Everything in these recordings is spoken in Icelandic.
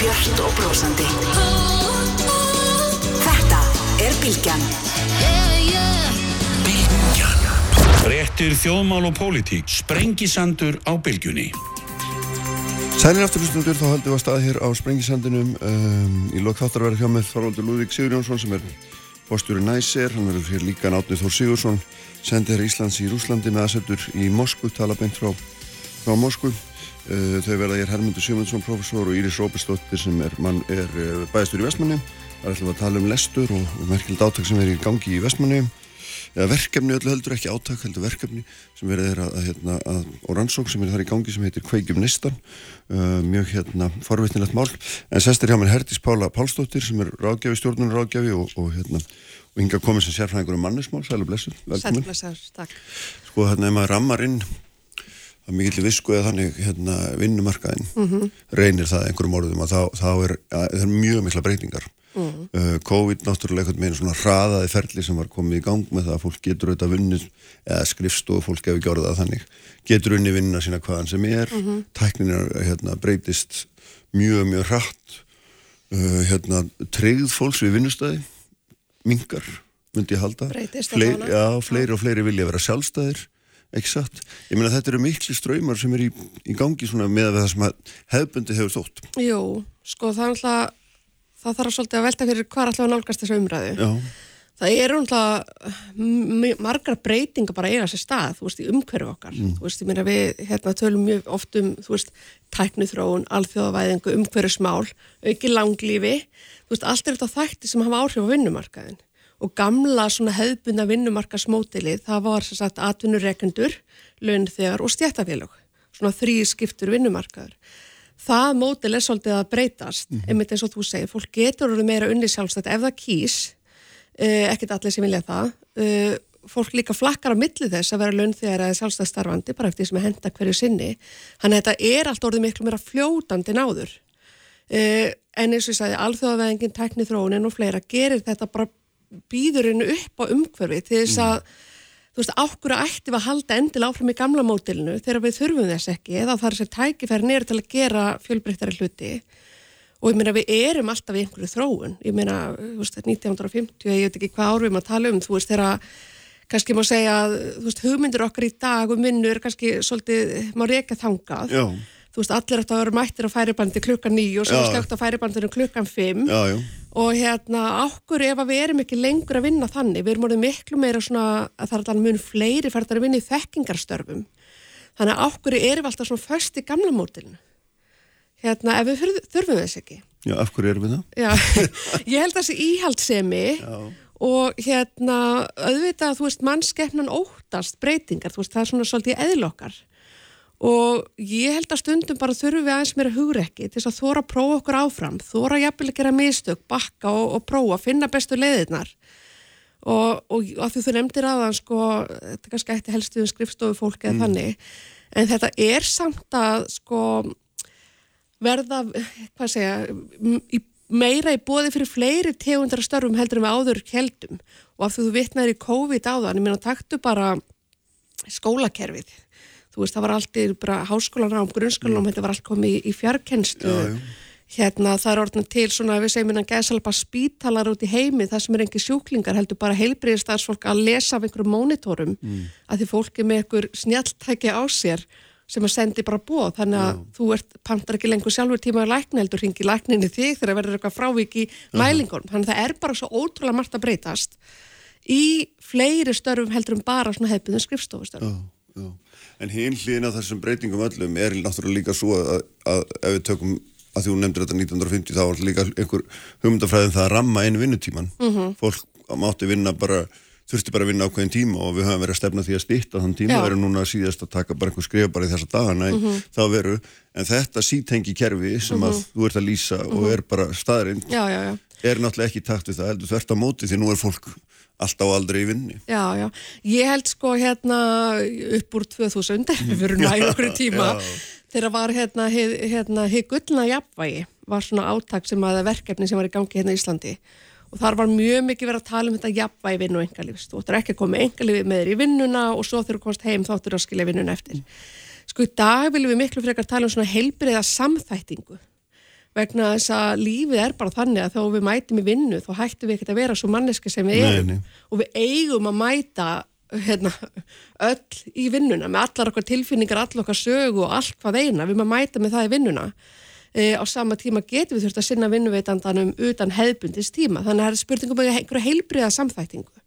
björnt og brósandi. Þetta er Bilgjan. Bilgjan. Réttir þjóðmál og pólitík. Sprengisandur á Bilgjunni. Sælir afturlustundur, þá höldum við að staða hér á Sprengisandinum um, í lok þáttar að vera hjá með Þorvaldur Lúðvík Sigurjónsson sem er postjúri næsir, hann verður hér líka Nátnið Þór Sigursson, sendir Íslands í Rúslandi með aðsettur í Moskvu, tala beint frá, frá Moskvu uh, þau verða hér Hermundur Sjömundsson, professor og Íris Róbestóttir sem er, er uh, bæðistur í Vestmanni, það er alltaf að tala um lestur og, og merkild átök sem er í gangi í Vestmanni eða verkefni öllu heldur, ekki áttak heldur verkefni sem verður þeirra að, hérna, að, og rannsók sem er þar í gangi sem heitir Kveikjum Nistan uh, mjög hérna forvittnilegt mál, en sestir hjá mér Herdis Pála Pálsdóttir sem er ráðgjafi, stjórnunur ráðgjafi og, og hérna og hinga komið sem sérfræðingur um mannismál, sælu blessur Sælu blessur, takk. Sko hérna ef maður rammar inn er mikill visku eða þannig hérna vinnumarkaðin mm -hmm. reynir það einhverjum orðum að þá, þá er, að, er mjög mikla breytingar Mm. Uh, COVID náttúrulega með einu svona hraðaði ferli sem var komið í gang með það að fólk getur auðvitað vunnið eða skrifst og fólk hefur gjörðað þannig getur unni vinna sína hvaðan sem er mm -hmm. tæknin er hérna, breytist mjög mjög hratt uh, hérna, treyð fólks við vinnustæði mingar myndi ég halda Fleir, já, fleiri og fleiri vilja vera sjálfstæðir satt, ég meina þetta eru miklu ströymar sem er í, í gangi með það sem hefbundi hefur þótt Jú, sko það er alltaf það þarf svolítið að velta fyrir hvað allavega nálgast þessu umræðu. Já. Það eru umhlað margar breytinga bara eiga sér stað, þú veist, í umhverju okkar. Mm. Þú veist, ég meina við hérna, tölum mjög oft um, þú veist, tæknuþróun, alþjóðavæðingu, umhverju smál, auki langlífi, þú veist, allt er þetta þætti sem hafa áhrif á vinnumarkaðin. Og gamla svona hefðbunda vinnumarkasmótilið, það var sem sagt atvinnureikendur, launþegar og stjættafélag, svona þrý skiptur vinnumarkaður. Það mótil er svolítið að breytast mm -hmm. einmitt eins og þú segir, fólk getur verið meira unni sjálfstætt ef það kýs. Uh, ekkert allir sem vilja það. Uh, fólk líka flakkar á milli þess að vera launþegar eða sjálfstætt starfandi bara eftir því sem að henda hverju sinni. Þannig að þetta er allt orðið miklu meira fljótandi náður uh, en eins og ég sagði, alþjóðaveðingin, teknithrónin og fleira gerir þetta bara býðurinn upp á umhverfi til þess að mm þú veist, ákveður ætti við að halda endil áfram í gamla mótilinu þegar við þurfum þess ekki eða það er sér tækifæri neyru til að gera fjölbreyttari hluti. Og ég meina við erum alltaf í einhverju þróun. Ég meina, þú veist, 1950 ég veit ekki hvað árum að tala um, þú veist, þegar kannski má segja að, þú veist, hugmyndir okkar í dag og minnu er kannski svolítið, má reyka þangað. Já. Þú veist, allir ætti að vera mættir á færibandi klukkan nýju og svo slögt á færibandinu klukkan fimm. Já, já. Og hérna okkur ef við erum ekki lengur að vinna þannig, við erum orðið miklu meira svona að það er alveg mjög fleiri færðar að vinna í þekkingarstörfum. Þannig að okkur erum við alltaf svona först í gamla mótilinu hérna ef við þurfum þess ekki. Já, af hverju erum við það? Já, ég held að það sé íhaldsemi Já. og hérna auðvitað, þú veist, mannskeppnan óttast breytingar, þú veist, það er svona svolítið eðlokkar og ég held að stundum bara þurfum við aðeins meira hugrekki til þess að þóra að prófa okkur áfram þóra jafnvel að gera mistök, bakka og, og prófa finna bestu leiðirnar. Og, og að því þú nefndir aðan sko, þetta er kannski eitt helstuðum skrifstofu fólk eða mm. þannig en þetta er samt að sko verða, hvað segja í, meira í bóði fyrir fleiri tegundar störfum heldur en við áður heldum og að þú vittnaður í COVID áðan, ég meina taktu bara skólakerfið þú veist, það var alltið bara háskólanám, grunnskólanám, mm. þetta var allt komið í, í fjarkennslu hérna, það er orðin til svona, við segjum innan gæðsalpa spítalar út í heimi, það sem er engi sjúklingar, heldur bara heilbriðistarsfólk að lesa af einhverjum mónitorum, mm. að því fólki með einhver snjáltæki á sér sem að sendi bara bóð, þannig að Já. þú ert, pantar ekki lengur sjálfur tíma í lækni, heldur ringi lækninni þig þegar verður eitthvað frávik í mælingunum, þannig að það er bara svo ótrúlega margt að breytast í fleiri störfum heldur um bara svona hefðbyrðin skrifstofustörfum. En hinn hlýðin af þessum breytingum öllum er náttúrulega líka svo að, að ef við tökum að því hún nefndir þetta 1950 þá var líka einhver hugmyndafræðin það að ramma einu vinnutíman mm -hmm. fólk mátti vinna bara þurfti bara að vinna ákveðin tíma og við höfum verið að stefna því að stýtta þann tíma, erum núna síðast að taka bara einhver skrif bara í þessa dagana mm -hmm. þá veru, en þetta sítengi kerfi sem að mm -hmm. þú ert að lýsa og mhm. er bara staðrind, er náttúrulega ekki takt við það, heldur þvert á móti því nú er fólk alltaf aldrei í vinni. Já, já. Ég held sko hérna upp úr 2000, við verum nægur tíma, þegar var hérna hið hérna, gullna jafnvægi, var svona áttak sem að verkefni sem var í gangi hérna í Íslandi og þar var mjög mikið verið að tala um þetta jafnvægi vinn og engalífs. Þú ættir ekki að koma engalífi með þér í vinnuna og svo þú komast heim þá ættir þú að skilja vinnuna eftir. Sko í dag viljum við miklu frekar tala um svona heilbriða samþættingu vegna þess að lífið er bara þannig að þá við mætum í vinnu þá hættum við ekkert að vera svo manneski sem við Nei, erum. nei. og við eigum að mæta hérna, öll í vinnuna með allar okkar tilfinningar, allar okkar sögu og allt hvað eina, við maður mæta með það í vinnuna. E, á sama tíma getum við þurft að sinna vinnuveitandanum utan hefðbundis tíma, þannig að það er spurningum um einhverju heilbriða samþæktingu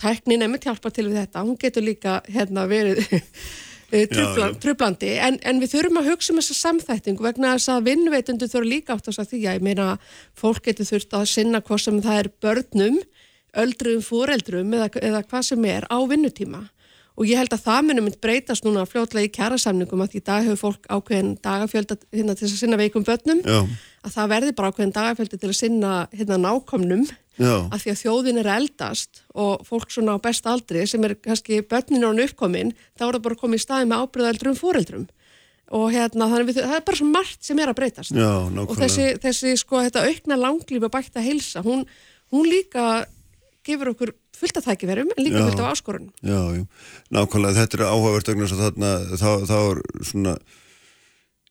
tæknin einmitt hjálpar til við þetta, hún getur líka hérna verið trubla, Já, já. trublandi, en, en við þurfum að hugsa um þessa samþættingu vegna þess að vinnveitundu þurfa líka átt að því. Að ég meina fólk getur þurft að sinna hvað sem það er börnum, öldruðum fóreldrum eða, eða hvað sem er á vinnutíma. Og ég held að það munum mynd breytast núna fljótlega í kjærasamningum að í dag hefur fólk ákveðin dagafjölda hérna, til að sinna veikum börnum. Já, að það verði bara ákveðin dagafjöldi til að sinna hérna, nákomnum af því að þjóðin er eldast og fólk svona á besta aldri sem er kannski börnin án uppkomin, þá er það bara komið í staði með ábyrðaeldrum fóreldrum og hérna við, það er bara svo margt sem er að breytast. Já, og þessi, þessi sko þetta aukna langlífi og bætta heilsa, hún, hún líka gefur okkur fullt að tækifærum en líka Já. fullt af áskorun. Já, já, nákvæmlega, þetta er áhugavert að þarna, þá, þá er svona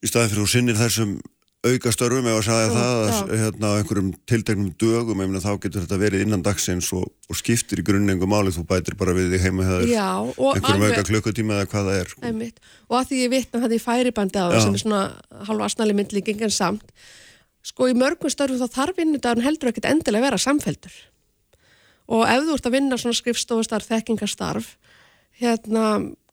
í staðin fyrir þú sinnir þessum auka störfum eða sagja Já, það að, hérna, einhverjum tilteknum dögum meina, þá getur þetta verið innan dagsins og, og skiptir í grunnengu máli, þú bætir bara við þig heima einhverjum auka klukkutíma eða hvað það er sko. Einmitt. og að því ég vitna það í færibandi á það sem er svona halva asnali myndlíking en samt sko í mörgum störfum þá þarf vinnudagun heldur ekkert endilega að vera samfeldur og ef þú ert að vinna svona skrifstofustarf, þekkingastarf hérna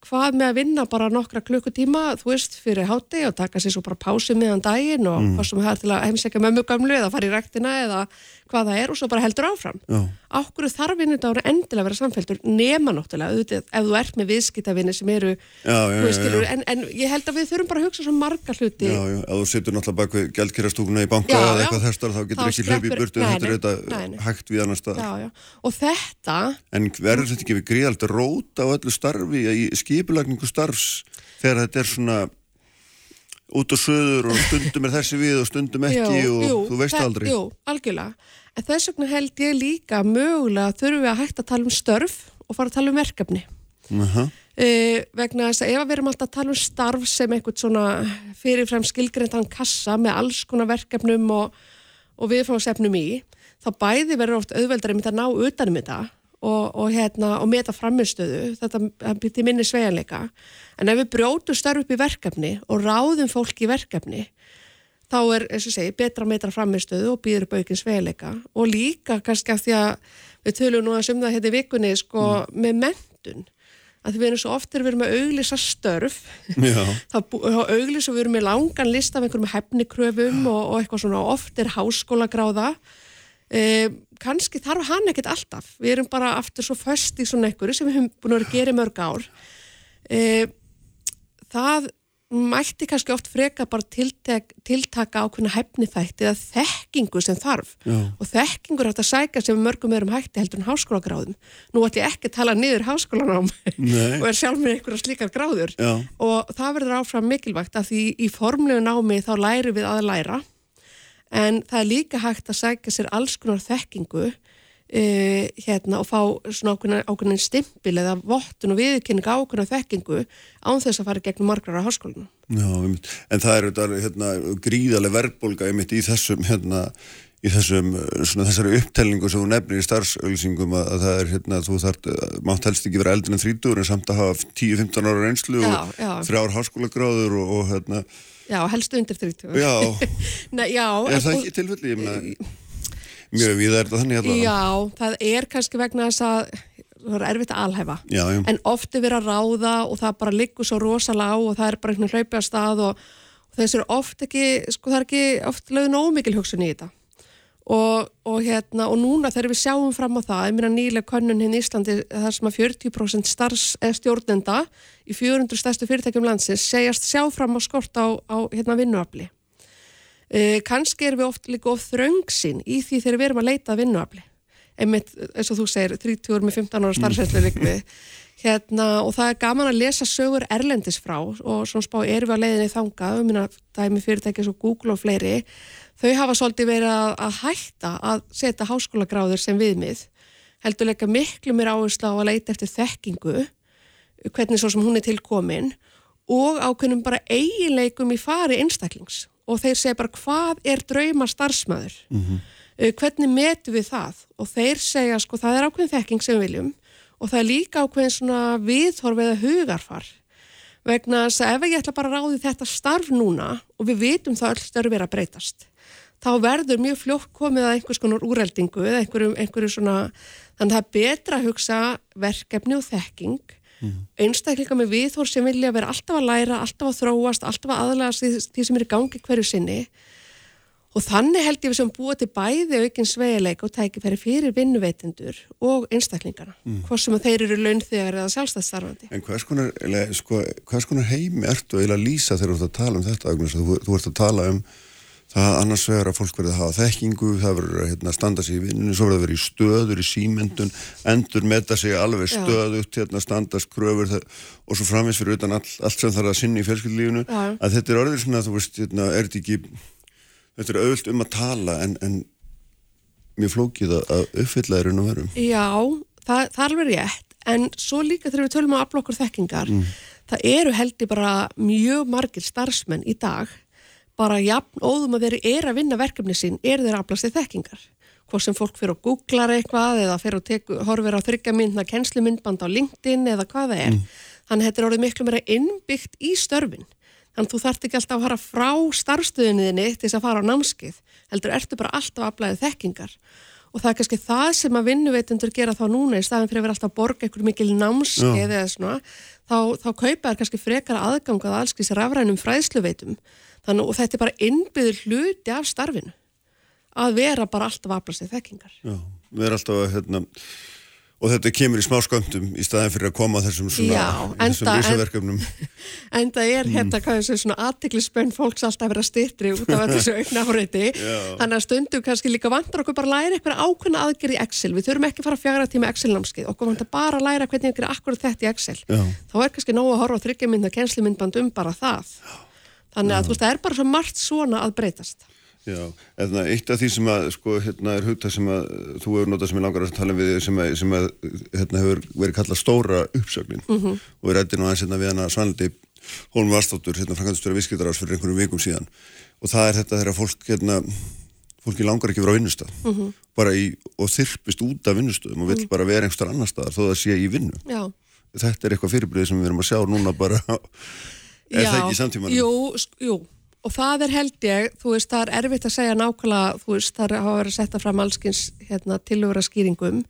hvað með að vinna bara nokkra klukkutíma þú veist, fyrir hátti og taka sér svo bara pási meðan daginn og Mm. hvað sem það er til að heimsækja mömmu gamlu eða fara í rektina eða hvað það er og svo bara heldur áfram. Já, Ákveður þarf vinnudagur endilega að vera samfeldur nema náttúrulega, auðvitað, ef þú ert með viðskiptavinni sem eru já, já, veist, já, en, en ég held að við þurfum bara að hugsa svo marga hluti. Já, já, ef þú situr náttúrulega bak við gjaldkerastúkuna í banka eða eitthvað þessar þá getur ekki hlaupið í burtu þetta er þetta nei. hægt við annar stað. Og þetta En verður þetta ekki við gríðald rót á öllu starfi í skipulagningu starfs þegar þetta er svona út og söður og stundum er þessi við og stundum ekki jú, og jú, þú veist aldrei. Jú, algjörlega, en þess vegna held ég líka mögulega þurfum við að hægt að tala um störf og fara að tala um verkefni. Uh Uh, vegna þess að ef við erum alltaf að tala um starf sem einhvern svona fyrirfram skilgreindan kassa með alls konar verkefnum og, og viðfáðsefnum í, þá bæði verður oft auðveldar að ná utanum þetta og, og, hérna, og meta framistöðu, þetta byrti minni svejanleika. En ef við brjótum starf upp í verkefni og ráðum fólk í verkefni, þá er, eins og segi, betra að metra framistöðu og býður upp aukinn svejanleika og líka kannski af því að við tölum nú að um það hérna í vikunni sko, með mentun að því við erum svo oft þegar við erum að auglýsa störf þá, auglýsa við erum með langan lista af einhverjum hefnikröfum og, og eitthvað svona. Oft er háskólagráða. E, kannski þarf hann ekkert alltaf. Við erum bara aftur svo föst í svona einhverju sem við höfum búin að gera í mörg ár. E, það mætti kannski oft freka bara tiltek, tiltaka ákveðna hefnithætti eða þekkingu sem þarf. Já. og þekkingur hægt að sækja sem mörgum erum hætti heldur en háskólagráðum. Nú ætti ég ekki að tala niður háskólanám og er sjálf með einhverja slíkar gráður. Já. og það verður áfram mikilvægt að því í formlegu námi þá læri við að læra. En það er líka hægt að sækja sér alls konar þekkingu e, hérna og fá svona ákveðin, stimpil eða vottun og viðkynning ákveðin þekkingu án þess að fara gegnum margar á háskólinu. já, en það er þetta hérna, gríðarlega verðbólga einmitt í þessum hérna, í þessum, uh, svona, þessari upptelningu sem þú nefnir í starfsauðlýsingum að, að það er hérna, þú þart, mátt helst ekki vera eldin en 30 en samt að hafa 10-15 ára reynslu Já, og já. þrjár háskólagráður og, og hérna, Já, helstu undir 30. já, Nei, já, er það ekki tilfelli? Ég meina, mjög við er þetta þannig hérna. Já, það er kannski vegna þess að það er erfitt að alhæfa. Já, já. En oft er verið að ráða og það bara liggur svo rosalega á og það er bara einhvern hlaupið að stað og, og þessu er oft ekki, sko það er ekki oft lögðin ómikil hugsun í þetta. Og, og hérna, og núna þegar við sjáum fram á það, ég meina nýlega könnun hérna í Íslandi, þar sem að 40% starfs, eða stjórnenda í 400 stærstu fyrirtækjum landsins segjast sjá fram á skort á, á hérna vinnuafli. Uh, kannski erum við oft líka of þröngsinn í því þegar við erum að leita að vinnuafli. Einmitt eins og þú segir 30 með 15 ára starfsveitslu líka við hérna og það er gaman að lesa sögur erlendis frá og svona spá við að leiðinni þangað, um minna dæmi fyrirtæki svo Google og fleiri þau hafa svolítið verið að, að hætta að setja háskólagráður sem viðmið. Heldur leika miklu mér áherslu á að leita eftir þekkingu hvernig svo sem hún er tilkomin og ákveðnum bara eiginleikum í fari einstaklings og þeir segja bara hvað er drauma starfsmæður mm hvernig metu við það? Og þeir segja sko það er ákveðin þekking sem við viljum og það er líka ákveðin svona viðhorf eða hugarfar vegna þess að ef ég ætla bara að ráði þetta starf núna og við vitum það öll störf er að breytast þá verður mjög fljótt komið að einhvers konar úreldingu eða einhverju svona þannig að það er betra að hugsa verkefni og þekking mm. einstakleika með viðhorf sem vilja vera alltaf að læra, alltaf að þróast alltaf að aðlægast því sem er í gangi hverju sinni Og þannig held ég við sem búið til bæði aukinn sveigileik og tækifæri fyrir vinnuveitendur og einstaklingarna, mm. hvort sem þeir eru launþegar eða sjálfstæðsstarfandi. En hvers konar, sko, hvers konar heimi ertu að lýsa þegar þú ert að tala um þetta? Þú, þú ert að tala um það annars vegar að fólk verður að hafa þekkingu, það verður að hérna, standa sig í vinnunni, svo verður að vera í stöður, í símyndun, endur metta sig alveg stöðut, hérna, standast kröfur það, og svo framins fyrir utan all, allt sem það er að sinni í fjölskyldlífunu, að þetta er orðið svona, þú veist, hérna, er þetta ekki þetta er auðvilt um að tala en, en mjög flókið að uppfylla er unn og verum. Já, það, það er alveg rétt, en svo líka þegar við tölum á aflokkur þekkingar, mm. það eru heldur bara mjög margir starfsmenn í dag, bara jafn óðum að þeir eru að vinna verkefni sín, er þeir aflastið þekkingar. Hvort sem fólk fyrir að googla eitthvað eða fyrir að teku, horfir á þryggjamyndna kennslumyndband á LinkedIn eða hvað það er. Mm. Þannig að þetta er orðið miklu meira innbyggt í störfinn. Þannig að þú þart ekki alltaf að fara frá starfstöðinniðinni til þess að fara á námskið. Heldur, ertu bara alltaf aflæðið þekkingar. Og það er kannski það sem að vinnuveitundur gera þá núna í staðin fyrir að vera alltaf að borga einhverju mikil námskeið eða svona. Þá, þá kaupa er kannski frekara aðgangað alls í. Þannig og þetta er bara innbyður hluti af starfinu. Að vera bara alltaf aflæðið þekkingar. Já, við erum alltaf að hérna Og þetta kemur í smá sköndum í staðin fyrir að koma þessum svona, þessum risaverkefnum. En það er hérna, hvað þessu svona aðtiklisbönn fólks alltaf að vera stittri út af þessu aukna áreiti. Þannig að stundum kannski líka vantar okkur bara að læra eitthvað ákveðna aðgerð í Excel. Við þurfum ekki að fara að fjara tíma Excel-námskið. Okkur vantar bara að læra hvernig að gera akkurat þetta í Excel. Já. Þá er kannski nógu að horfa á þryggjamindna Þannig að þú veist, það er bara svo margt svona að breytast. Já, eða eitt af því sem að sko, hérna er hugtað sem að þú hefur notað sem ég langar að tala við sem að, sem að hérna hefur verið kallað stóra uppsögnin mm -hmm. og við rættum aðeins hérna við hana Svanldi Hólm Vastóttur, hérna frangastur af Viskildarás fyrir einhverjum vikum síðan og það er þetta þegar fólk hérna fólki langar ekki að vera á vinnustaf mm -hmm. bara í, og þyrpist út af vinnustöðum og vill mm -hmm. bara vera einhverstar annar staðar þó það sé í vinnu Já. þetta er eitthvað fyrirbrið sem við erum að sjá núna bara er Já. það ekki samtíman? Jú, jú og það er held ég, þú veist, það er erfitt að segja nákvæmlega, þú veist, það hafa verið að setja fram allskins hérna, tilvöra skýringum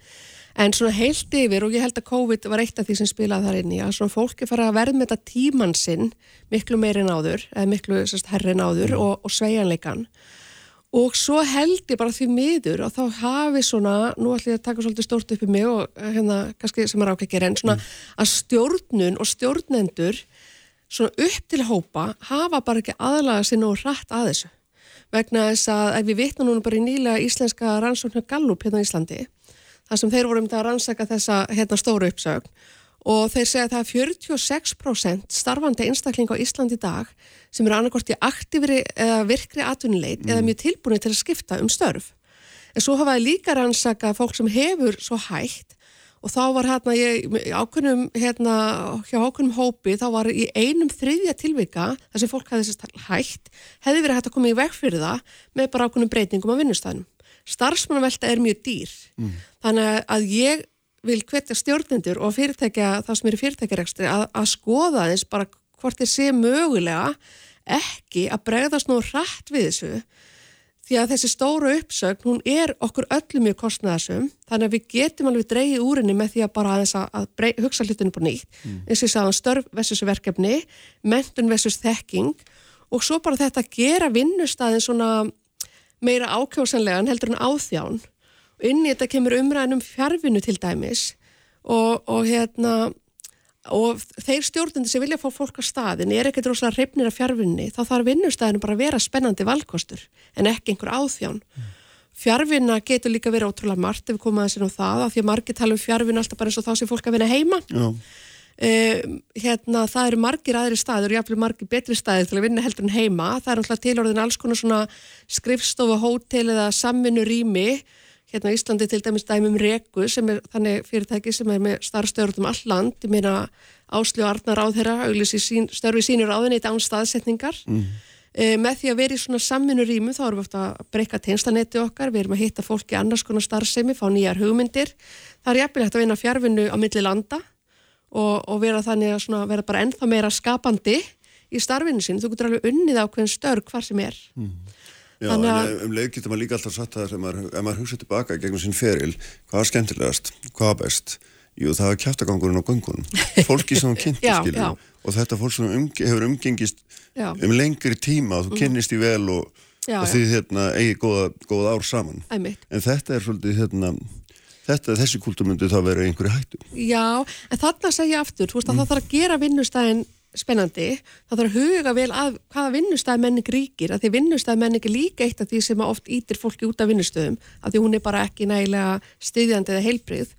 en svona heilt yfir og ég held að COVID var eitt af því sem spilaði þar inn í að svona fólki fara að þetta tíman sinn miklu meirinn áður, eða miklu sérst, herrin áður mm. og, og sveianleikan og svo held ég bara því miður og þá hafi svona, nú ætlum ég að taka svolítið stórt upp í mig og hérna, kannski sem er ákveikir en svona mm. að stjórnun og stjórnendur svona upp til hópa hafa bara ekki aðlaga sér nú rætt að þessu vegna þess að ef við vitna núna bara í nýlega íslenska rannsóknar Gallup hérna í Íslandi þar sem þeir voru um það að rannsaka þessa hérna stóru uppsögn og þeir segja að það er 46% starfandi einstakling á Íslandi í dag sem eru annarkort í aktífri eða virkri atvinnileit mm. eða mjög tilbúinir til að skipta um störf en svo hafaði líka rannsaka fólk sem hefur svo hægt og þá var hérna ég ákveðnum hérna hjá ákveðnum hópi þá var í einum þriðja tilvika þar sem fólk hefði þess hægt hefði verið hægt að koma í veg fyrir það með bara ákveðnum breytingum á vinnustæðinum starfsmannavelta er mjög dýr mm. þannig að ég vil hvetja stjórnendur og fyrirtækja það sem eru fyrirtækjarekstri að, að skoða þess bara hvort þeir sé mögulega ekki að bregðast nú rætt við þessu því að þessi stóru uppsögn, hún er okkur öllum mjög kostnæðasum, þannig að við getum alveg dreyið úr henni með því að bara að, að brey, hugsa hlutinu på nýtt, mm. eins og ég sagði störf versus verkefni, mentun versus þekking. Og svo bara þetta að gera vinnustæðin svona meira ákjósanlegan heldur en áþján og inn í þetta kemur umræðin um fjárvinu til dæmis. Og, og hérna og þeir stjórnandi sem vilja fá fólk á staðin er ekkert rosalega reyfnir af fjárvinni þá þarf vinnustæðinu bara að vera spennandi valkostur en ekki einhver áþján. Mm. fjárvinna getur líka verið ótrúlega margt ef við komum aðeins inn á það af því að margir tala um fjárvinna alltaf bara eins og þá sem fólk að vinna heima. Uh, hérna það eru margir aðri staður jáfnveg margir betri staðir til að vinna heldur en heima. Það er alltaf tilorðin alls konar svona skrifstofu, hótel eða samvinnu rými hérna Íslandi til dæmis dæmum Reku sem er þannig fyrirtæki sem er með starfstöður um all land, ég meina Ásljóð Arnar á þeirra, auglísi sín, störfi sínur á þenni í dán staðsetningar mm. e, með því að vera í svona samvinnu rýmu þá erum við ofta að breyka teinstanetti okkar, við erum að hitta fólki annars konar starfsemi, fá nýjar hugmyndir. Það er jafnilegt að vinna fjárvinnu á milli landa og, og vera þannig að svona, vera bara ennþá meira skapandi í starfinu sín. Þú getur alveg unnið ákveðin störg hvar sem er. Mm. Já, en um leið getur maður líka alltaf satt að ef maður, maður hugsa tilbaka gegnum sín feril, hvað var skemmtilegast, hvað var best? Jú, það var kæftagangurinn á gungunum. Fólki sem kynnti, skiljum. Og þetta fólk sem umge hefur umgengist já. um lengri tíma og þú mm. kynnist í vel og, já, og því hérna, eigi góða, góða ár saman. Æmitt. En þetta er svolítið hérna, þetta, þessi kultúr myndi þá vera einhverju hættu. Já, en þarna segja aftur, þú veist að mm. það þarf að gera vinnustæðin spennandi, þá þarf að huga vel að hvaða vinnustæð menning ríkir að því vinnustæð menning er líka eitt af því sem oft ítir fólki út af vinnustöðum að því hún er bara ekki nægilega styðjandi eða heilbrið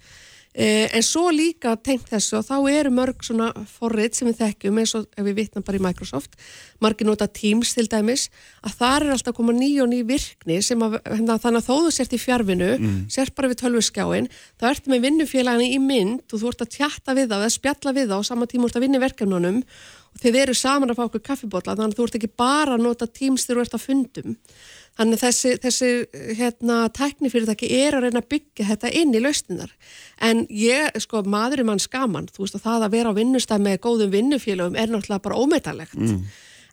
en svo líka tengt þessu og þá eru mörg svona forrið sem við þekkjum eins og ef við vitnum bara í Microsoft. Margir nota Teams til dæmis að það er alltaf koma ný og ný virkni sem að hérna, þannig að þó þú sért í fjárvinu mm. sért bara við tölvurskjáin þá ertu með vinnufélaginu í mynd og þú ert að tjatta við það spjalla við það og saman tíma ert að vinna verkefnunum. Og þið eru saman að fá okkur kaffibotla þannig að þú ert ekki bara að nota Teams þegar þú ert að fundum Þannig þessi, þessi hérna, tæknifyrirtæki er að reyna að byggja þetta inn í lausninar. En ég, sko, maður er mann skaman, þú veist að það að vera á vinnustæð með góðum vinnufélögum er náttúrulega bara ómetalegt. Mm.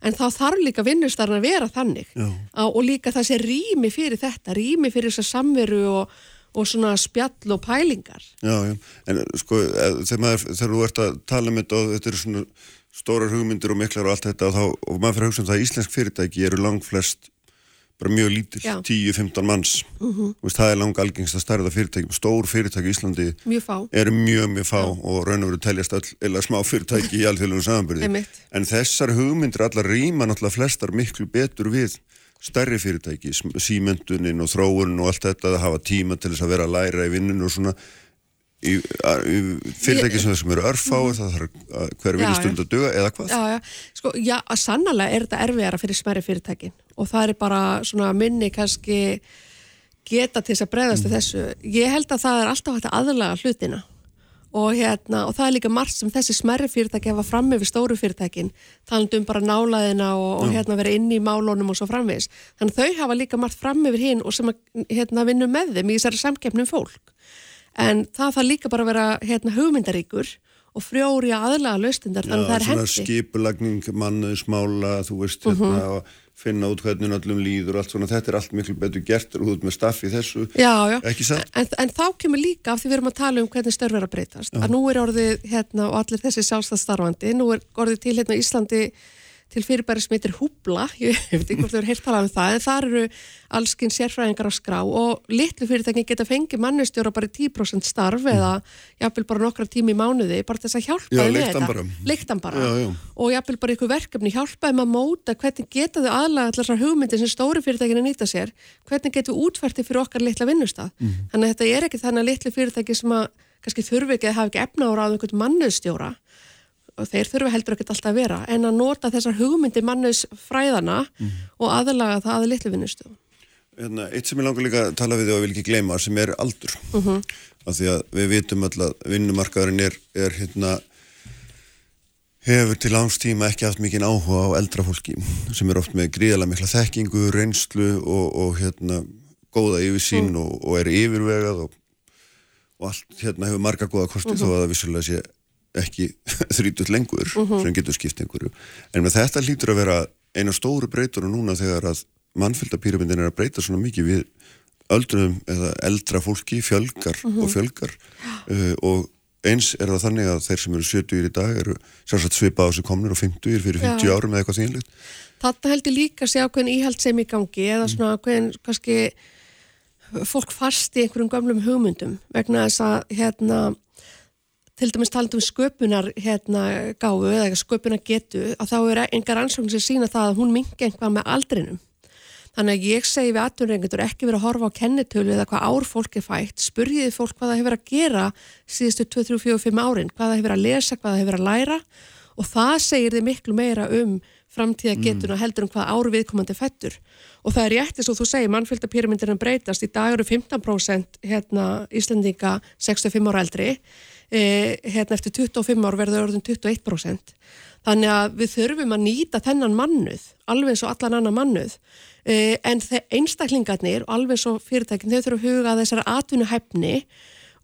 En þá þarf líka vinnustæðan að vera þannig. Á, og líka sé rými fyrir þetta, rými fyrir þess að samveru og, og svona spjall og pælingar. Já, já. En sko, þegar, maður, þegar þú ert að tala um þetta og þetta eru svona stórar hugmyndir og miklar og allt þetta og, þá, og maður fyrir að hugsa um það að íslensk fyrirtæki eru langt flest bara mjög lítill, 10-15 manns. Uh -huh. veist, það er langa algengst að starða fyrirtæki stór fyrirtæki í Íslandi mjög er mjög mjög fá Já. og raun og veru teljast all, eða smá fyrirtæki í alþjóðlunum samanbyrði en þessar hugmyndir allar rýma náttúrulega flestar miklu betur við stærri fyrirtæki, símentunin og þróunin og allt þetta að hafa tíma til þess að vera að læra í vinnun og svona. Í, í fyrirtæki sem eru örfáð það þarf hver vinnustund að döga eða hvað? Já, já, sko, já, sannlega er þetta erfiðara fyrir smæri fyrirtækin og það er bara svona minni kannski geta til þess að bregðast mm. þessu. Ég held að það er alltaf hægt að aðlaga hlutina og hérna, og það er líka margt sem þessi smerri fyrirtæki hefa fram með stóru fyrirtækin talandum bara nálaðina og, og hérna vera inn í málónum og svo framvis þannig þau hafa líka margt fram með hinn og sem að hérna vinna með þeim í þessari samkeppnum fólk en það þarf líka bara að vera hérna, hugmyndaríkur og frjóri að aðlaga laustindar þannig að það er hendi. Já, svona skipulagning, mannuðsmála, þú veist, uh -huh. hérna, finna út hvernig öllum líður og allt svona, þetta er allt miklu betur gert út með staffi þessu, já, já. ekki satt? En, en þá kemur líka, af því við erum að tala um hvernig störf er að breytast, já. að nú er orðið, hérna, og allir þessi sjálfstæðstarfandi, nú er orðið til hérna Íslandi til fyrirbæri sem heitir Húbla, ég veit ekki hvort þú er heilt talað um það, en þar eru allskinn sérfræðingar á skrá og litlu fyrirtækin geta fengið mannustjóra bara 10% starf mm. eða jáfnvel bara nokkra tími í mánuði, bara þess að hjálpa með þetta. Leiktan bara. Já, já. Og jáfnvel bara ykkur verkefni, hjálpa þeim að móta hvernig geta þau aðlaga allar þessar hugmyndir sem stóri fyrirtækin að nýta sér, hvernig getum við útfærtið fyrir okkar litla vinnustaf. Mm. Þannig að þetta er ekki þannig að litlu fyrirtæki sem að kannski þurfi ekki að hafa ekki efna á einhvern mannustjóra og þeir þurfa heldur ekkert alltaf að vera en að nota þessar hugmyndi mannus fræðana mm. og aðlaga það að litlu vinnustu hérna, Eitt sem ég langar líka að tala við og vil ekki gleyma sem er aldur mhm. -huh. af því að við vitum alltaf að vinnumarkaðurinn er, er hérna hefur til ánstíma ekki haft mikinn áhuga á eldra fólki sem er oft með gríðalega mikla þekkingu, reynslu og, og hérna góða yfirsýn mm. og, og er yfirvegað og, og allt hérna hefur marga góða kosti uh -huh. þó að það vissulega sé ekki þrítut lengur mhm. -huh. sem getur skipt einhverju en með þetta lítur að vera eina stóru breytur núna þegar að mannfjöldapyramindin er að breyta svona mikið við öldrunum eða eldra fólki fjölgar uh -huh. og fjölgar uh, og eins er það þannig að þeir sem eru 70 í dag eru sérstaklega svipað á sig komnir og 50 fyrir 50 Já. árum eða eitthvað þínlegt Þetta heldur líka að segja ákveðin íhald sem í gangi eða svona ákveðin kannski fólk fast í einhverjum gamlum hugmyndum vegna þess að hérna til dæmis talandum sköpunar hérna gáðu eða sköpunar getu að þá er engar ansvöngin sem sína það að hún mingi einhvað með aldrinum. Þannig að ég segi við aðtunrengundur ekki verið að horfa á kennitölu eða hvað ár fólk er fætt, spurjiði fólk hvað það hefur að gera síðustu 2, 3, 4, 5 árin, hvað það hefur að lesa, hvað það hefur að læra og það segir þið miklu meira um framtíða getuna mm. heldur um hvað áru viðkomandi fættur og það er rétt eins og þú segir mannfjöldapyramindinum breytast í dag eru 15% hérna, Íslandinga 65 ára eldri e, hérna eftir 25 ár verður orðin 21%. þannig að við þurfum að nýta þennan mannuð, alveg eins og allan annan mannuð uh, en einstaklingarnir og alveg eins og fyrirtækin þau þurfum að huga að þessari atvinnuhæfni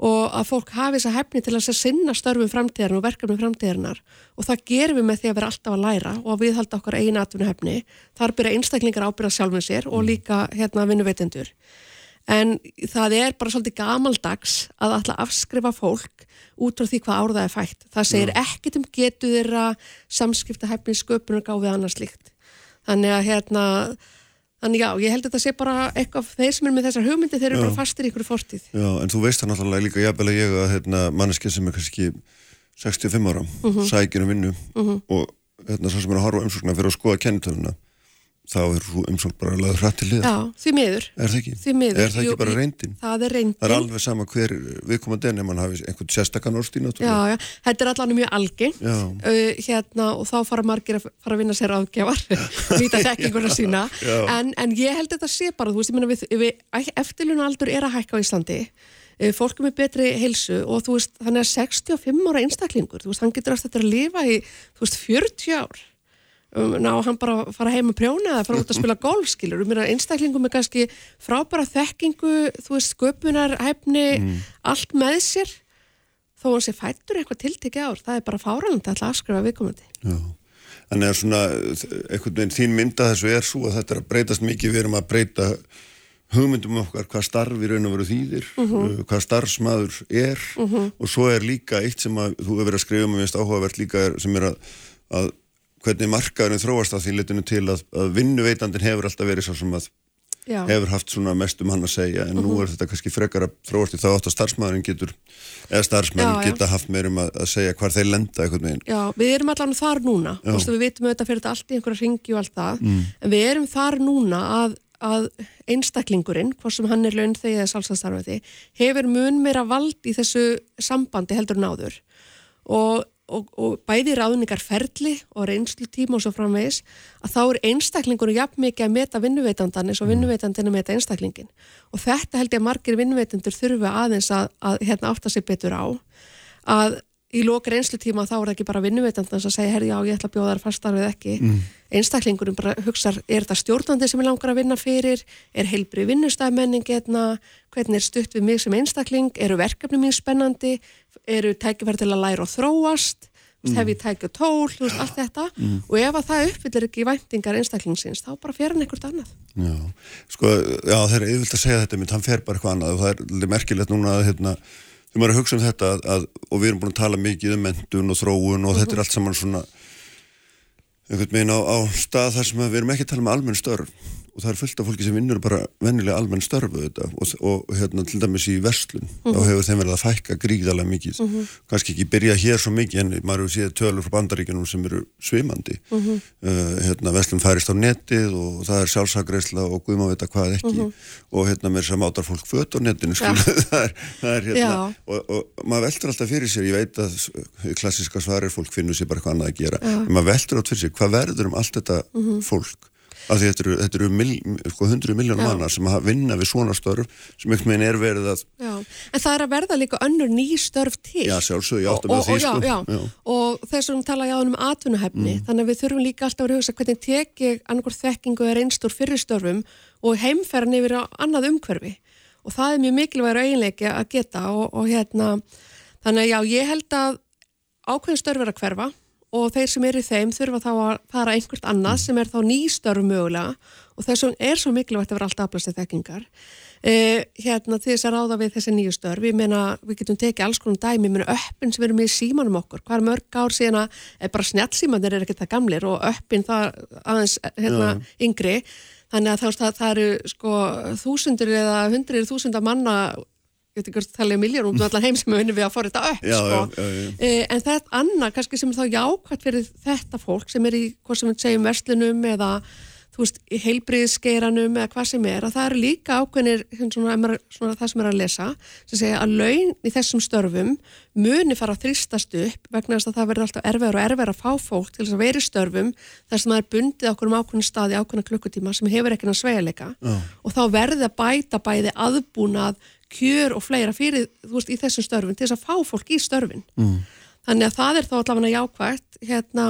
og að fólk hafi þessa hefni til að sinna störfum framtíðarinn og verkefnum framtíðarinnar. Og það gerum við með því að vera alltaf að læra og að við halda okkar eigin atvinnuhefni þar byrja einstaklingar ábyrða sjálfum sér og líka hérna vinnuveitendur en það er bara svolítið gamaldags að alltaf afskrifa fólk út frá því hvað árða er fætt það segir ekkit um getu þeirra samskipta hefni sköpunar gáfið annars líkt þannig að hérna Þannig já, ég held að þetta sé bara eitthvað, þeir sem er með þessar hugmyndi, þeir eru já. bara fastir í ykkur fortíð. Já, en þú veist það náttúrulega líka jafnvel ég að hérna, manneskið sem er kannski 65 ára, uh -huh. sækir um vinnu uh -huh. og hérna svo sem er að horfa umsóknar fyrir að skoða kennitöluna þá er umsókn bara að laða hrætt til liða. Já, því miður. Er það ekki? Því miður. Er það ekki Jú, bara reyndin? Það er reyndin. Það er alveg sama hver viðkomandi en ef mann hafi einhvern sérstakann orðstíð náttúrulega. Já, já, þetta er allavega mjög algengt uh, hérna og þá fara margir að fara að vinna sér aðgjafar, nýta þekkinguna sína en, en ég held þetta sé bara, þú veist, ég menna við, við eftirluna aldur er að hækka á Íslandi uh, fólkum er betri heilsu og þú veist, þannig að 65 ára einstaklingur, þú veist, hann getur aftur að lifa í, þú veist, 40 ár ná hann bara fara heim að prjóna eða fara út að spila golf, skilur um einstaklingum með kannski frábæra þekkingu þú veist, sköpunar, hefni mm. allt með sér þó að sé fættur eitthvað tiltekki ár það er bara fáralandi að afskrifa viðkomandi Já, þannig að svona einhvern veginn þín mynda þessu er svo að þetta er að breytast mikið, við erum að breyta hugmyndum okkar hvað starf í raun og veru þýðir, uh -huh. uh, hvað starfsmaður er uh -huh. og svo er líka eitt sem að þú hefur verið að skrifa um og minnst áhugavert líka er, sem er að, að hvernig markaðurinn þróast að því litinu til að, að vinnuveitandin hefur alltaf verið svo sem að Já. hefur haft svona mest um hann að segja en uh -huh. nú mhm. er þetta kannski frekar að þróast í þá átt að starfsmæðurinn getur eða starfsmæðurinn geta haft meirum að, að segja hvar þeir lenda eitthvað með einn Já, við erum allavega þar núna Vistu, við vitum auðvitað fyrir þetta allt í einhverja ringi og allt það mm. en við erum þar núna að, að einstaklingurinn, hvort sem hann er laun þegar salsastarfiði, hefur mun meira vald í þessu sambandi heldur náður og og, og bæði ráðningar ferli og reynslu tíma og svo framvegis að þá er einstaklingunum jafn mikið að meta vinnuveitandan eins og mm. vinnuveitandin að meta einstaklingin og þetta held ég að margir vinnuveitandur þurfa aðeins að, að hérna átta sig betur á að í lókar einslutíma þá er það ekki bara vinnuveitandans að segja, herri já, ég ætla að bjóða þar fastarfið ekki. Mm. Einstaklingurum bara hugsa, er þetta stjórnandi sem er langar að vinna fyrir? Er heilbri vinnustæðmenning getna? Hvernig er stutt við mig sem einstakling? Eru verkefni mín spennandi? Eru tækifæri til að læra og þróast? Mm. Hef ég tækið tól? Þú veist, allt þetta. Mm. Og ef að það uppfyllir ekki væntingar einstaklingsins, þá bara fer hann einhvert annað. Já, sko, já, það er yfirvilt að segja þetta, menn hann fer bara eitthvað annað og það er merkilegt núna að, hérna, þegar maður að hugsa um þetta að, að, og við erum búin að tala mikið um mentun og þróun og mm -hmm. þetta er allt saman svona einhvern veginn á, á stað þar sem við erum ekki að tala um almenn störf og það er fullt af fólki sem vinnur bara vennilega almenn störfu þetta og, og hérna til dæmis í verslun uh -huh. þá mhm. hefur þeim verið að fækka gríðalega mikið mhm. -huh. kannski ekki byrja hér svo mikið en maður hefur séð tölur frá bandaríkjunum sem eru svimandi mhm. -huh. uh, hérna verslun færist á netið og það er sjálfsagreisla og guðum að vita hvað ekki og hérna með þess að mátar fólk fött á netinu ja. það, er, það er hérna og, og maður veldur alltaf fyrir sér ég veit að klassiska svarir fólk finnur sér bara hvað annað að gera en maður veldur alltaf fyrir sér hvað verður um allt þetta fólk að þetta eru, þetta eru mil, sko, 100 miljónum mannar sem að vinna við svona störf sem einhvern veginn er verið að já. En það er að verða líka önnur ný störf til Já, sjálfsög, ég að með því sko. Og þess að við tala já um atvinnuhefni, mm. þannig að við þurfum líka alltaf að hugsa hvernig teki annarkur þekkingu er einstur fyrir störfum og heimferðin yfir á annað umhverfi og það er mjög mikilvægur eiginleiki að geta og, og hérna þannig að já, ég held að ákveðin störf er að hverfa og þeir sem eru í þeim þurfa þá að fara einhvert annað sem er þá nýstörf mögulega og þess vegna er svo mikilvægt að vera alltaf aflastið þekkingar. Eh, hérna til þess að ráða við þessi nýju störf ég meina við getum tekið alls konar dæmi ég meina öppin sem erum í símanum okkur hvað er mörg ár síðan að bara snjálfsímanir er ekki það gamlir og öppin það aðeins hérna, yngri. Þannig að það, það eru sko þúsundur eða hundrir þúsundar manna ég veit ekki hvort það tala um miljónum um allar heim sem við vinnum við að fóra þetta upp já, sko. já, já, eh, en þetta annað kannski sem er þá jákvæmt fyrir þetta fólk sem er í hvað sem við segjum verslunum eða þú veist, í heilbriðsgeiranum eða hvað sem er, að það eru líka ákveðinir svona, svona það sem er að lesa sem segja að laun í þessum störfum muni fara að þrýstast upp vegna þess að það verður alltaf erfiðar og erfiðar að fá fólk til þess að vera í störfum þar sem það er bundið okkur um ákveðin staði ákveðina klukkutíma sem hefur ekki að sveileika og þá verður það bæta bæði aðbúnað kjör og fleira fyrir, veist, í þessum störfin til þess að fá fólk í störfin. Mm. Þannig að það er þá allavega jákvægt, hérna,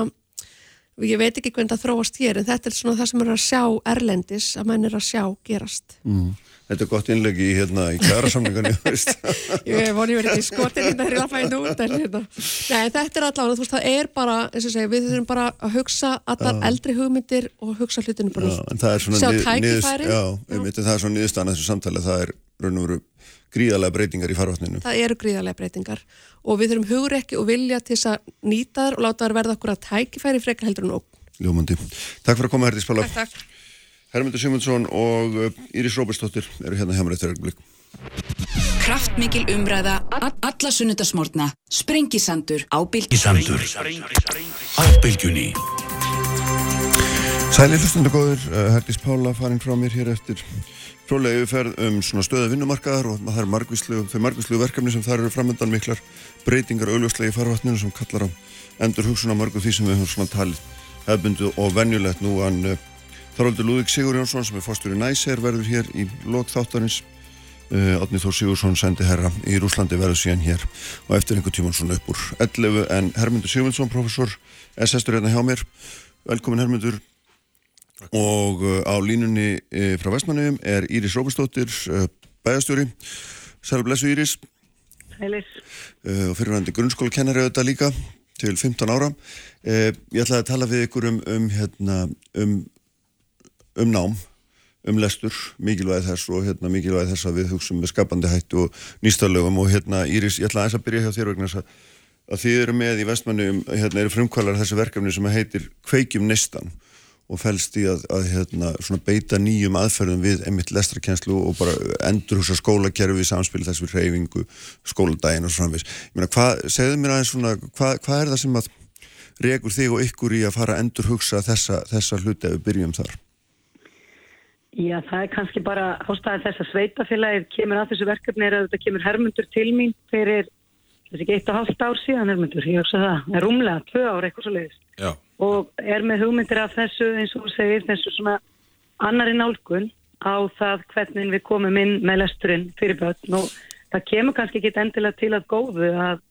ég veit ekki hvernig það þróast hér en þetta er svona það sem er að sjá erlendis að menn er að sjá gerast mm. Þetta er gott innlegi í, hérna, í kjærasamlingarni Ég voni verið ekki skotin hérna hér að fæna út en hérna Nei, þetta er allavega, þú veist, það er bara segja, við þurfum bara að hugsa allar uh. eldri hugmyndir og hugsa hlutinu bara tækifæri Það er svona niðurstana þessu samtali það er raun og veru gríðarlega breytingar í farvatninu. Það eru gríðarlega breytingar og við þurfum hugur ekki og vilja til þess að nýta þar og láta þar verða okkur að tækifæri frekar heldur en ógn. Ljómandi. Takk fyrir að koma Herði Spala. Takk, takk. Hermundur Simundsson og uh, Íris Róberstóttir eru hérna hjá mér eftir öllum Kraftmikil umræða, alla sunnudasmórna, sprengisandur, ábylgjunni. Ábylgjunni. Sæli hlustundu góður, uh, Herdís Pála farin frá mér hér eftir frólega yfirferð um stöða vinnumarkaðar og það er margvíslu, þau margvíslu verkefni sem þar eru framöndan miklar breytingar auðvjóðslega í farvatninu sem kallar á endur hugsun á mörgu því sem við höfum svona talið hefbundu og venjulegt. Nú en uh, Þarvaldur Lúðvík Sigur Jónsson sem er fórstur í Næser verður hér í lok þáttarins. Uh, Átni Þór Sigursson sendi herra í Rúslandi verður síðan hér og eftir einhver tíman svona upp úr 11 en Hermundur Sigmundsson, professor SS-stur hérna hjá mér. Velkomin Hermundur og uh, á línunni uh, frá Vestmannum er Íris Róbustóttir uh, bæjastjóri Sælu blessu Íris. Sælis og fyrirvændi grunnskólakennari auðvitað líka til 15 ára. Ég ætlaði að tala við ykkur um um, hérna, um, um nám um lestur, mikilvægi þess og hérna, mikilvægi þess að við hugsaum með skapandi hættu og nýstalögum og hérna Íris, ég ætlaði að byrja hjá þér vegna að, að þið eru með í Vestmannum hérna eru frumkvælar þessi verkefni sem heitir Kveikjum Nistan og fælst í að, að hérna, beita nýjum aðferðum við emitt lestrakenslu og bara endurhúsa skólakerfi samspil þess við reyfingu skóladaginn og svona viss segðu mér aðeins svona hvað, hvað er það sem að regur þig og ykkur í að fara að endurhugsa þessa, þessa hluti ef við byrjum þar? Já, það er kannski bara ástæðan þess að sveitafélagið kemur að þessu verkefni er að þetta kemur hermundur til mín fyrir þessi eitt og halvt ár síðan hermundur, ég hugsa það, er rúmlega tvö ár eitthvað svo leiðist Já og er með hugmyndir af þessu eins og segir þessu svona annari nálgun á það hvernig við komum inn með lesturinn fyrir börn. Og það kemur kannski ekki endilega til að góðu að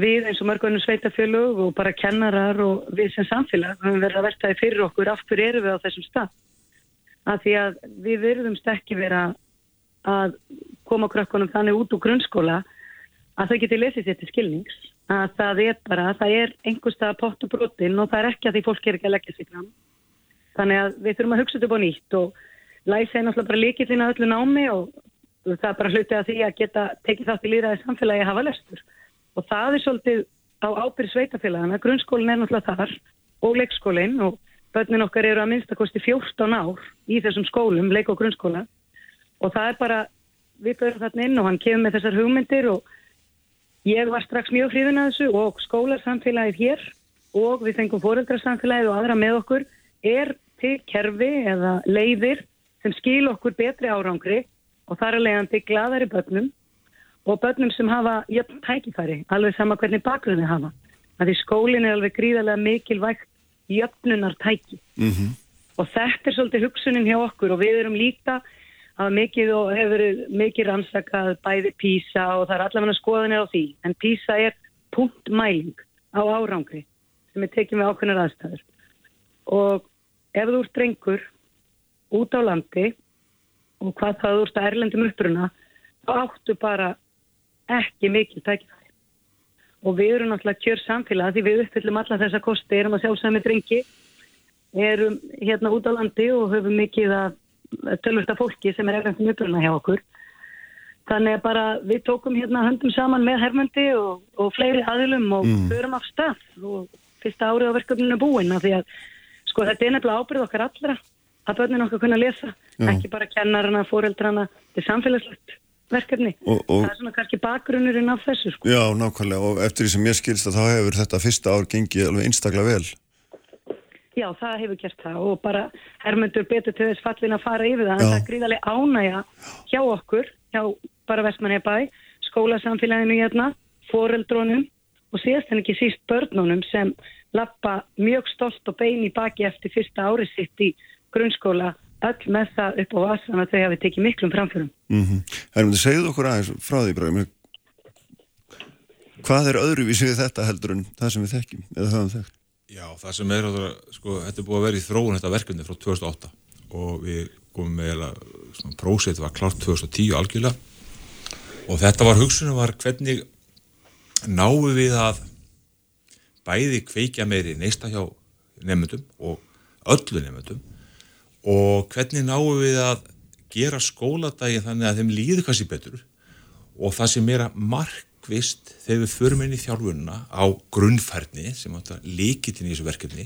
við eins og mörgunum sveitafjölug og bara kennarar og við sem samfélag höfum verið að vertaði fyrir okkur af hverju eru við á þessum stað? Að því að við verðumst ekki vera að koma krökkunum þannig út úr grunnskóla að þau geti lesið sér til skilnings að það er bara, það er einhverstað pott og brotin og það er ekki að því fólk er ekki að leggja sig fram. Þannig að við þurfum að hugsa þetta búin nýtt og læsa er náttúrulega bara líkillin að öllu námi og það er bara hlutið að því að geta tekið þátt í líðræði samfélagi að hafa lestur. Og það er svolítið á ábyrð sveitafélagana, grunnskólinn er náttúrulega þar og leikskólinn og börnin okkar eru að minnstakosti 14 ár í þessum skólum, leik og grunnskóla og það er bara, við börjum þarna inn og hann kemur með þessar hugmyndir og Ég var strax mjög hrifin að þessu og skólarsamfélagið hér og við fengum fóreldrarsamfélagið og aðra með okkur er til kerfi eða leiðir sem skil okkur betri árangri og þar er leiðandi gladari börnum og börnum sem hafa jöfn tækifæri, alveg sama hvernig bakgrunni hafa. Því skólinn er alveg gríðarlega mikilvægt jöfnunar tæki mm -hmm. og þetta er svolítið hugsunin hjá okkur og við erum líka að mikið og hefur mikið rannsakað bæði PISA og það er allavega skoðanir á því. En PISA er punktmæling á árangri sem er tekið með ákveðnar aðstæður. Og ef þú ert drengur út á landi og hvað það þú ert að erlendum uppruna þá áttu bara ekki mikið tækifæri. Og við erum náttúrulega kjör samfélag því við uppfyllum alla þessa kosti erum að sjálfsæmi drengi erum hérna út á landi og höfum mikið að tölvölda fólki sem er erfnum uppruna hjá okkur. Þannig að bara við tókum hérna höndum saman með Hermundi og, og fleiri aðilum og mm. förum af stað og fyrsta árið á verkefninu búin af því að sko þetta er nefnilega ábyrð okkar allra að börnin okkar kunna lesa, Já. ekki bara kennarana, fóreldrana, þetta er samfélagslegt verkefni. Og, og, það er svona kannski bakgrunnurinn af þessu sko. Já, nákvæmlega og eftir því sem ég skilst að þá hefur þetta fyrsta ár gengið alveg einstaklega vel. Já, það hefur gert það og bara hermundur betur til þess fallin að fara yfir það en það er gríðarlega ánægja hjá okkur, hjá bara Vestmanni bæ, skólasamfélaginu hérna, foreldrónum og síðast en ekki síst börnunum sem lappa mjög stolt og bein í baki eftir fyrsta árið sitt í grunnskóla öll með það upp á vassan að þau hafi tekið miklum framförum. Mm -hmm. Hermundur, segðu okkur aðeins frá því bara, hvað er öðruvísið þetta heldur en það sem við þekkjum eða höfum þekkt? Já, það sem er, sko, þetta er búið að vera í þróun þetta verkefni frá 2008 og við komum með svona prósið, þetta var klart 2010 algjörlega. Og þetta var hugsunum var hvernig náum við að bæði kveikja meiri neista hjá nefndum og öllu nefndum og hvernig náum við að gera skóladagi þannig að þeim líður kannski betur. Og það sem er að markvist þegar við förum inn í þjálfununa á grunnfærni sem átt að líkitinn í þessu verkefni.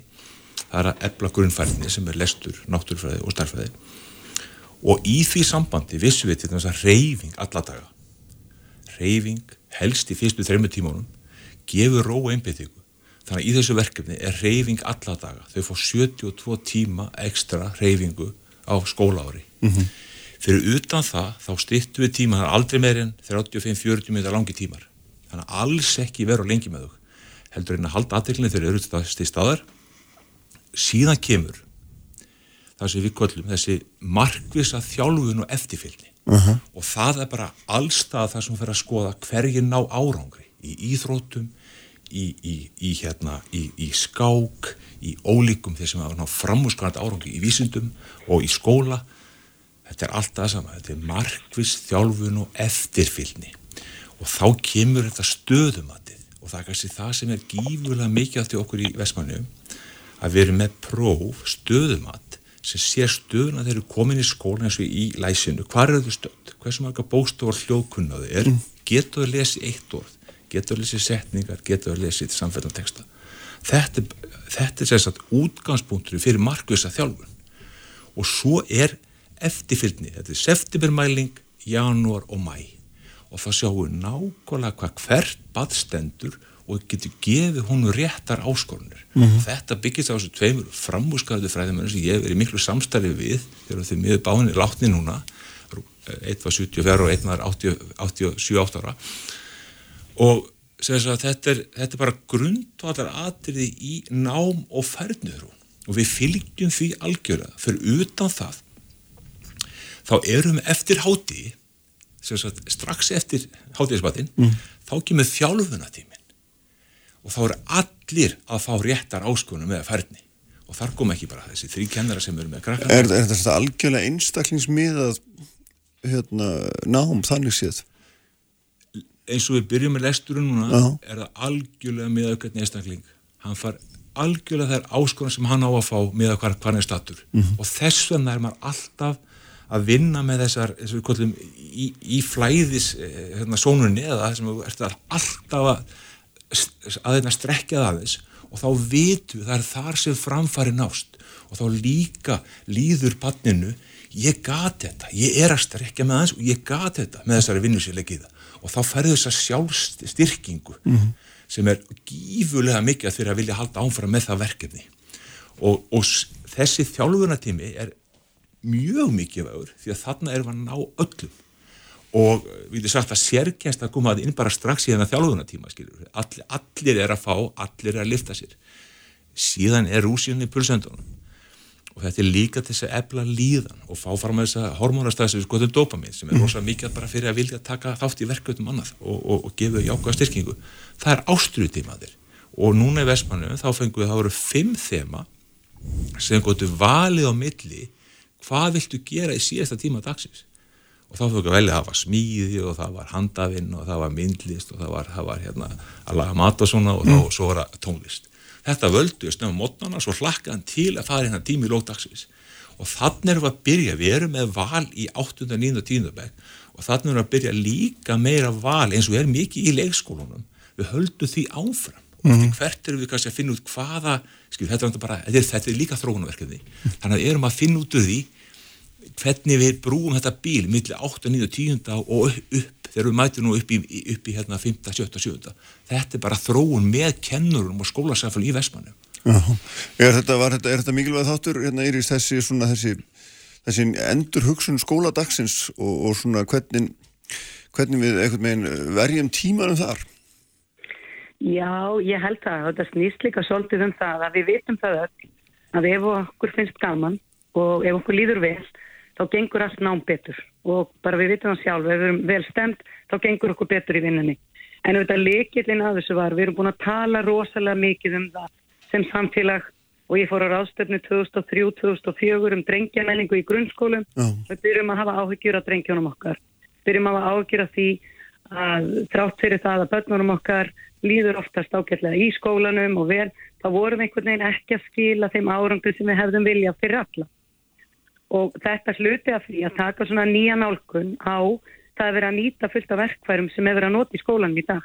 Það er að ebla grunnfærni sem er lestur, náttúrfræði og starfræði og í því sambandi vissum við til þess að reyfing alla daga reyfing helst í fyrstu þrejmu tímónum gefur ró og einbyrðingu þannig að í þessu verkefni er reyfing alla daga. Þau fá 72 tíma ekstra reyfingu á skóla ári mm -hmm. Fyrir utan það þá styrtu við tíma það er aldrei meirinn 35-40 minnir langi tímar. Þannig að alls ekki veru lengi með þau. Heldur einn að halda aðdeglunni þegar eru þetta staðar síðan kemur það sem við kollum þessi markvisa þjálfun og eftirfylgni. Uh -huh. og það er bara allstað það sem fyrir að skoða hverjir ná árangri. Í íþrótum í, í, í, hérna, í skák í ólíkum sem hafa ná framhúsgarnat árangri í vísindum og í skóla þetta er allt það sama. Þetta er markvis þjálfun og eftirfylgni. Og þá kemur þetta stöðumatið. Og það er kannski það sem er gífurlega mikið átti okkur í Vestmannu að við erum með próf stöðumat sem sér stöðuna þegar við komin í skólan eins og í læsinu, hvað er þau stöð hversu marga bóstofar hljóðkunnaðu er mm. getur þau lesið eitt orð? Getur þau lesið setningar, getur þau lesið samfellan texta? Þetta, þetta er sérstaklega útgangspunktur fyrir markvisa þjálfun. Og svo er eftirfylgni, þetta er septembermæling janúar og mæ og þá sjáum við nákvæmlega hvað hvert badstendur og getur gefið hún réttar áskorunir. Mm -hmm. þetta byggist á þessu tveimur framúskarðu fræðimönnum sem ég hef verið miklu samstarfið við þegar þau miður báinni látni núna. Eitt var 74 og einn var 87 ára. Og þetta er, þetta er bara grundvallar atriði í nám og færniður og við fylgjum því algjörlega. Fyrir utan það þá erum við eftir háti strax eftir hátiðisbatinn mm. þá kemur þjálfuna tími og þá eru allir að fá réttar áskonum með færni og þar kom ekki bara þessi þrý kennara sem eru með krakkar Er, er þetta algjörlega einstaklingsmiðað hérna, nám þannig séð? Eins og við byrjum með lesturinn núna Já. er það algjörlega miðað hvernig einstakling hann far algjörlega þær áskonum sem hann á að fá miðað hvar, hvar er statur mm -hmm. og þess vegna er maður alltaf að vinna með þessar, kollum í, í flæðis eh, hérna, sónunni eða þessum við ertum alltaf að að þeirna strekja það aðeins og þá vitu það er þar sem framfari nást og þá líka líður panninu ég gati þetta, ég er að strekja með aðeins og ég gati þetta með þessari vinnusíleikiða og þá ferður þess að sjálfstyrkingu mm -hmm. sem er gífulega mikið að þeirra vilja halda ánfram með það verkefni og, og þessi þjálfunatími er mjög mikið vögur því að þarna erum við að ná öllum og við erum sagt að sérkjænst að koma að inn bara strax í þennan þjálfunatíma All, allir er að fá, allir er að lifta sér. Síðan er rúsíunni pulsendunum. Og þetta er líka til þess að ebla líðan og fá fram að þess að hormonastæðis við skoðum dopamin sem er mm. rosalega mikið bara fyrir að vilja taka þátt í verkefnum annað og, og, og gefa jákvæða styrkingu. Það er ástruðtímaðir og núna í Vestmannu þá fengum við að það voru fimm þema sem gotu valið á milli hvað viltu gera í síðasta tíma dagsins og þá fyrir að velja að það var smíði og það var handafinn og það var myndlist og það var, það var hérna að laga mat og svona og þá mm. svo var það tónlist þetta völdu snöfum mótnarna svo hlakkaðan til að fara hérna tími í lókdagsins og þannig erum við að byrja, við erum með val í 8. 9. og 10. bæk og þannig erum við að byrja líka meira val eins og við erum mikið í leikskólunum við höldum því áfram mm hvert erum við kannski að finna út hvaða skil, þetta, er bara, þetta, er, þetta er líka þróunverkefni þannig að við erum að finna út úr því hvernig við brúum þetta bíl millir 8, 9, 10 og upp þegar við mætum nú upp í, upp í hérna 5, 7, 7 þetta er bara þróun með kennurum og skólasafl í Vestmannu Er þetta, þetta, þetta mikilvæg þáttur hérna Íris þessi, svona, þessi, þessi endur hugsun skóladagsins og, og svona hvernig, hvernig við megin, verjum tímanum þar? Já, ég held að þetta snýst líka svolítið um það að við vitum það öll að ef okkur finnst gaman og ef okkur líður vel þá gengur allt nám betur. Og bara við vitum það sjálf, ef við erum vel stemt þá gengur okkur betur í vinnunni. En auðvitað leikillin að þessu var, við erum búin að tala rosalega mikið um það sem samfélag. Og ég fór á ráðstöfnu 2003-2004 um drengjameningu í grunnskólum. Já. við byrjum að hafa áhyggjur af drengjónum okkar. Byrjum að hafa áhyggjur af því að þrátt fyrir það að börnunum okkar líður oftast ágætlega í skólanum og vel, þá vorum einhvern veginn ekki að skila þeim árangur sem við hefðum vilja fyrir alla og þetta sluti af því að taka svona nýja nálgun á það að vera að nýta fullt af verkværum sem er verið að nota í skólanum í dag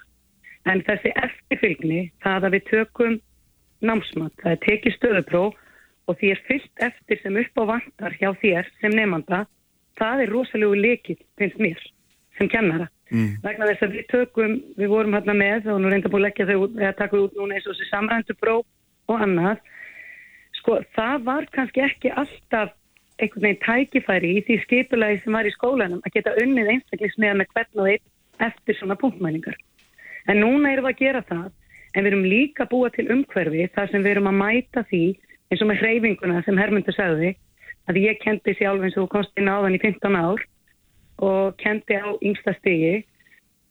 en þessi eftirfylgni, það að við tökum námsmat, það er tekið stöðupróf og því er fyllt eftir sem upp á vantar hjá þér sem nefnda, það er rosalegu leikil, finnst mér, sem kennara. Mm. Vegna þess að við tökum, við vorum hérna með og nú reynda búin að leggja þau eða taka út núna eins og þessi samræntu próf og annað, sko það var kannski ekki alltaf einhvern veginn tækifæri í því skipulagi sem var í skólanum að geta unnið einstaklismiða með hvern og einn eftir svona punktmæningar. En núna erum við að gera það en við erum líka búa til umhverfi þar sem við erum að mæta því eins og með hreyfinguna sem Hermundur sagði að ég kendi sjálf eins og á þann í 15 ár og kendi á yngsta stigi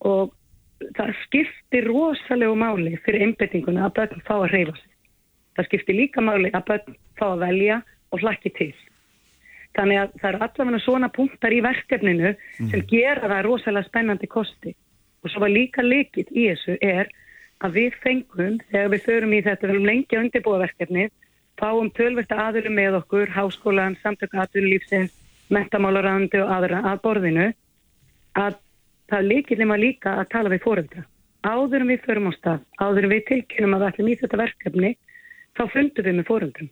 og það skiptir rosalegu máli fyrir einbettinguna að börn fá að hreyfa sig. Það skiptir líka máli að börn fá að velja og hlakki til. Þannig að það er allavega svona punktar í verkefninu sem gera það rosalega spennandi kosti. Og svo var líka líkitt í þessu er að við fengum, þegar við förum í þetta, við erum lengi að undirbúa verkefnið, fáum tölvert aðurum með okkur, háskólan, samtök aðunlífsins, mentamálarandi og aðra að borðinu, að það líkillin var líka að tala við fóreldra. Áðurum við förum á stað, áðurum við tilkynum að við ætlum í þetta verkefni, þá fundum við með fóreldrum.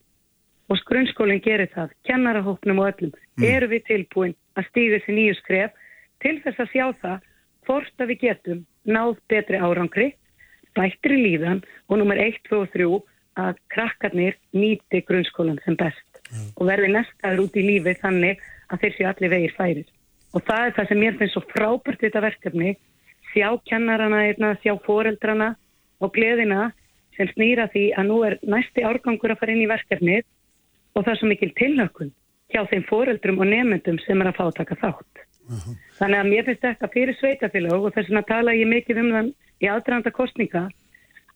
Og grunnskólinn gerir það, kennarahópnum og öllum, mm. eru við tilbúin að stíða þessi nýju skref til þess að sjá það hvort að við getum náð betri árangri bættri líðan og nummer 1, 2 og 3 að krakkarnir nýti grunnskólan sem best mm. og verði næstaður út í lífi þannig að þeir séu allir vegir færir. Og það er það sem mér finnst svo frábært þetta verkefni, sjá kennarana einna, sjá foreldrana og gleðina sem snýra því að nú er næsti árgangur að fara inn í verkefnið og það er svo mikil tilhökun hjá þeim foreldrum og nefnendum sem er að fá að taka þátt. Uh -huh. Þannig að mér finnst þetta fyrir sveitafélag og þess vegna tala ég mikið um þann í aðdraðanda kostninga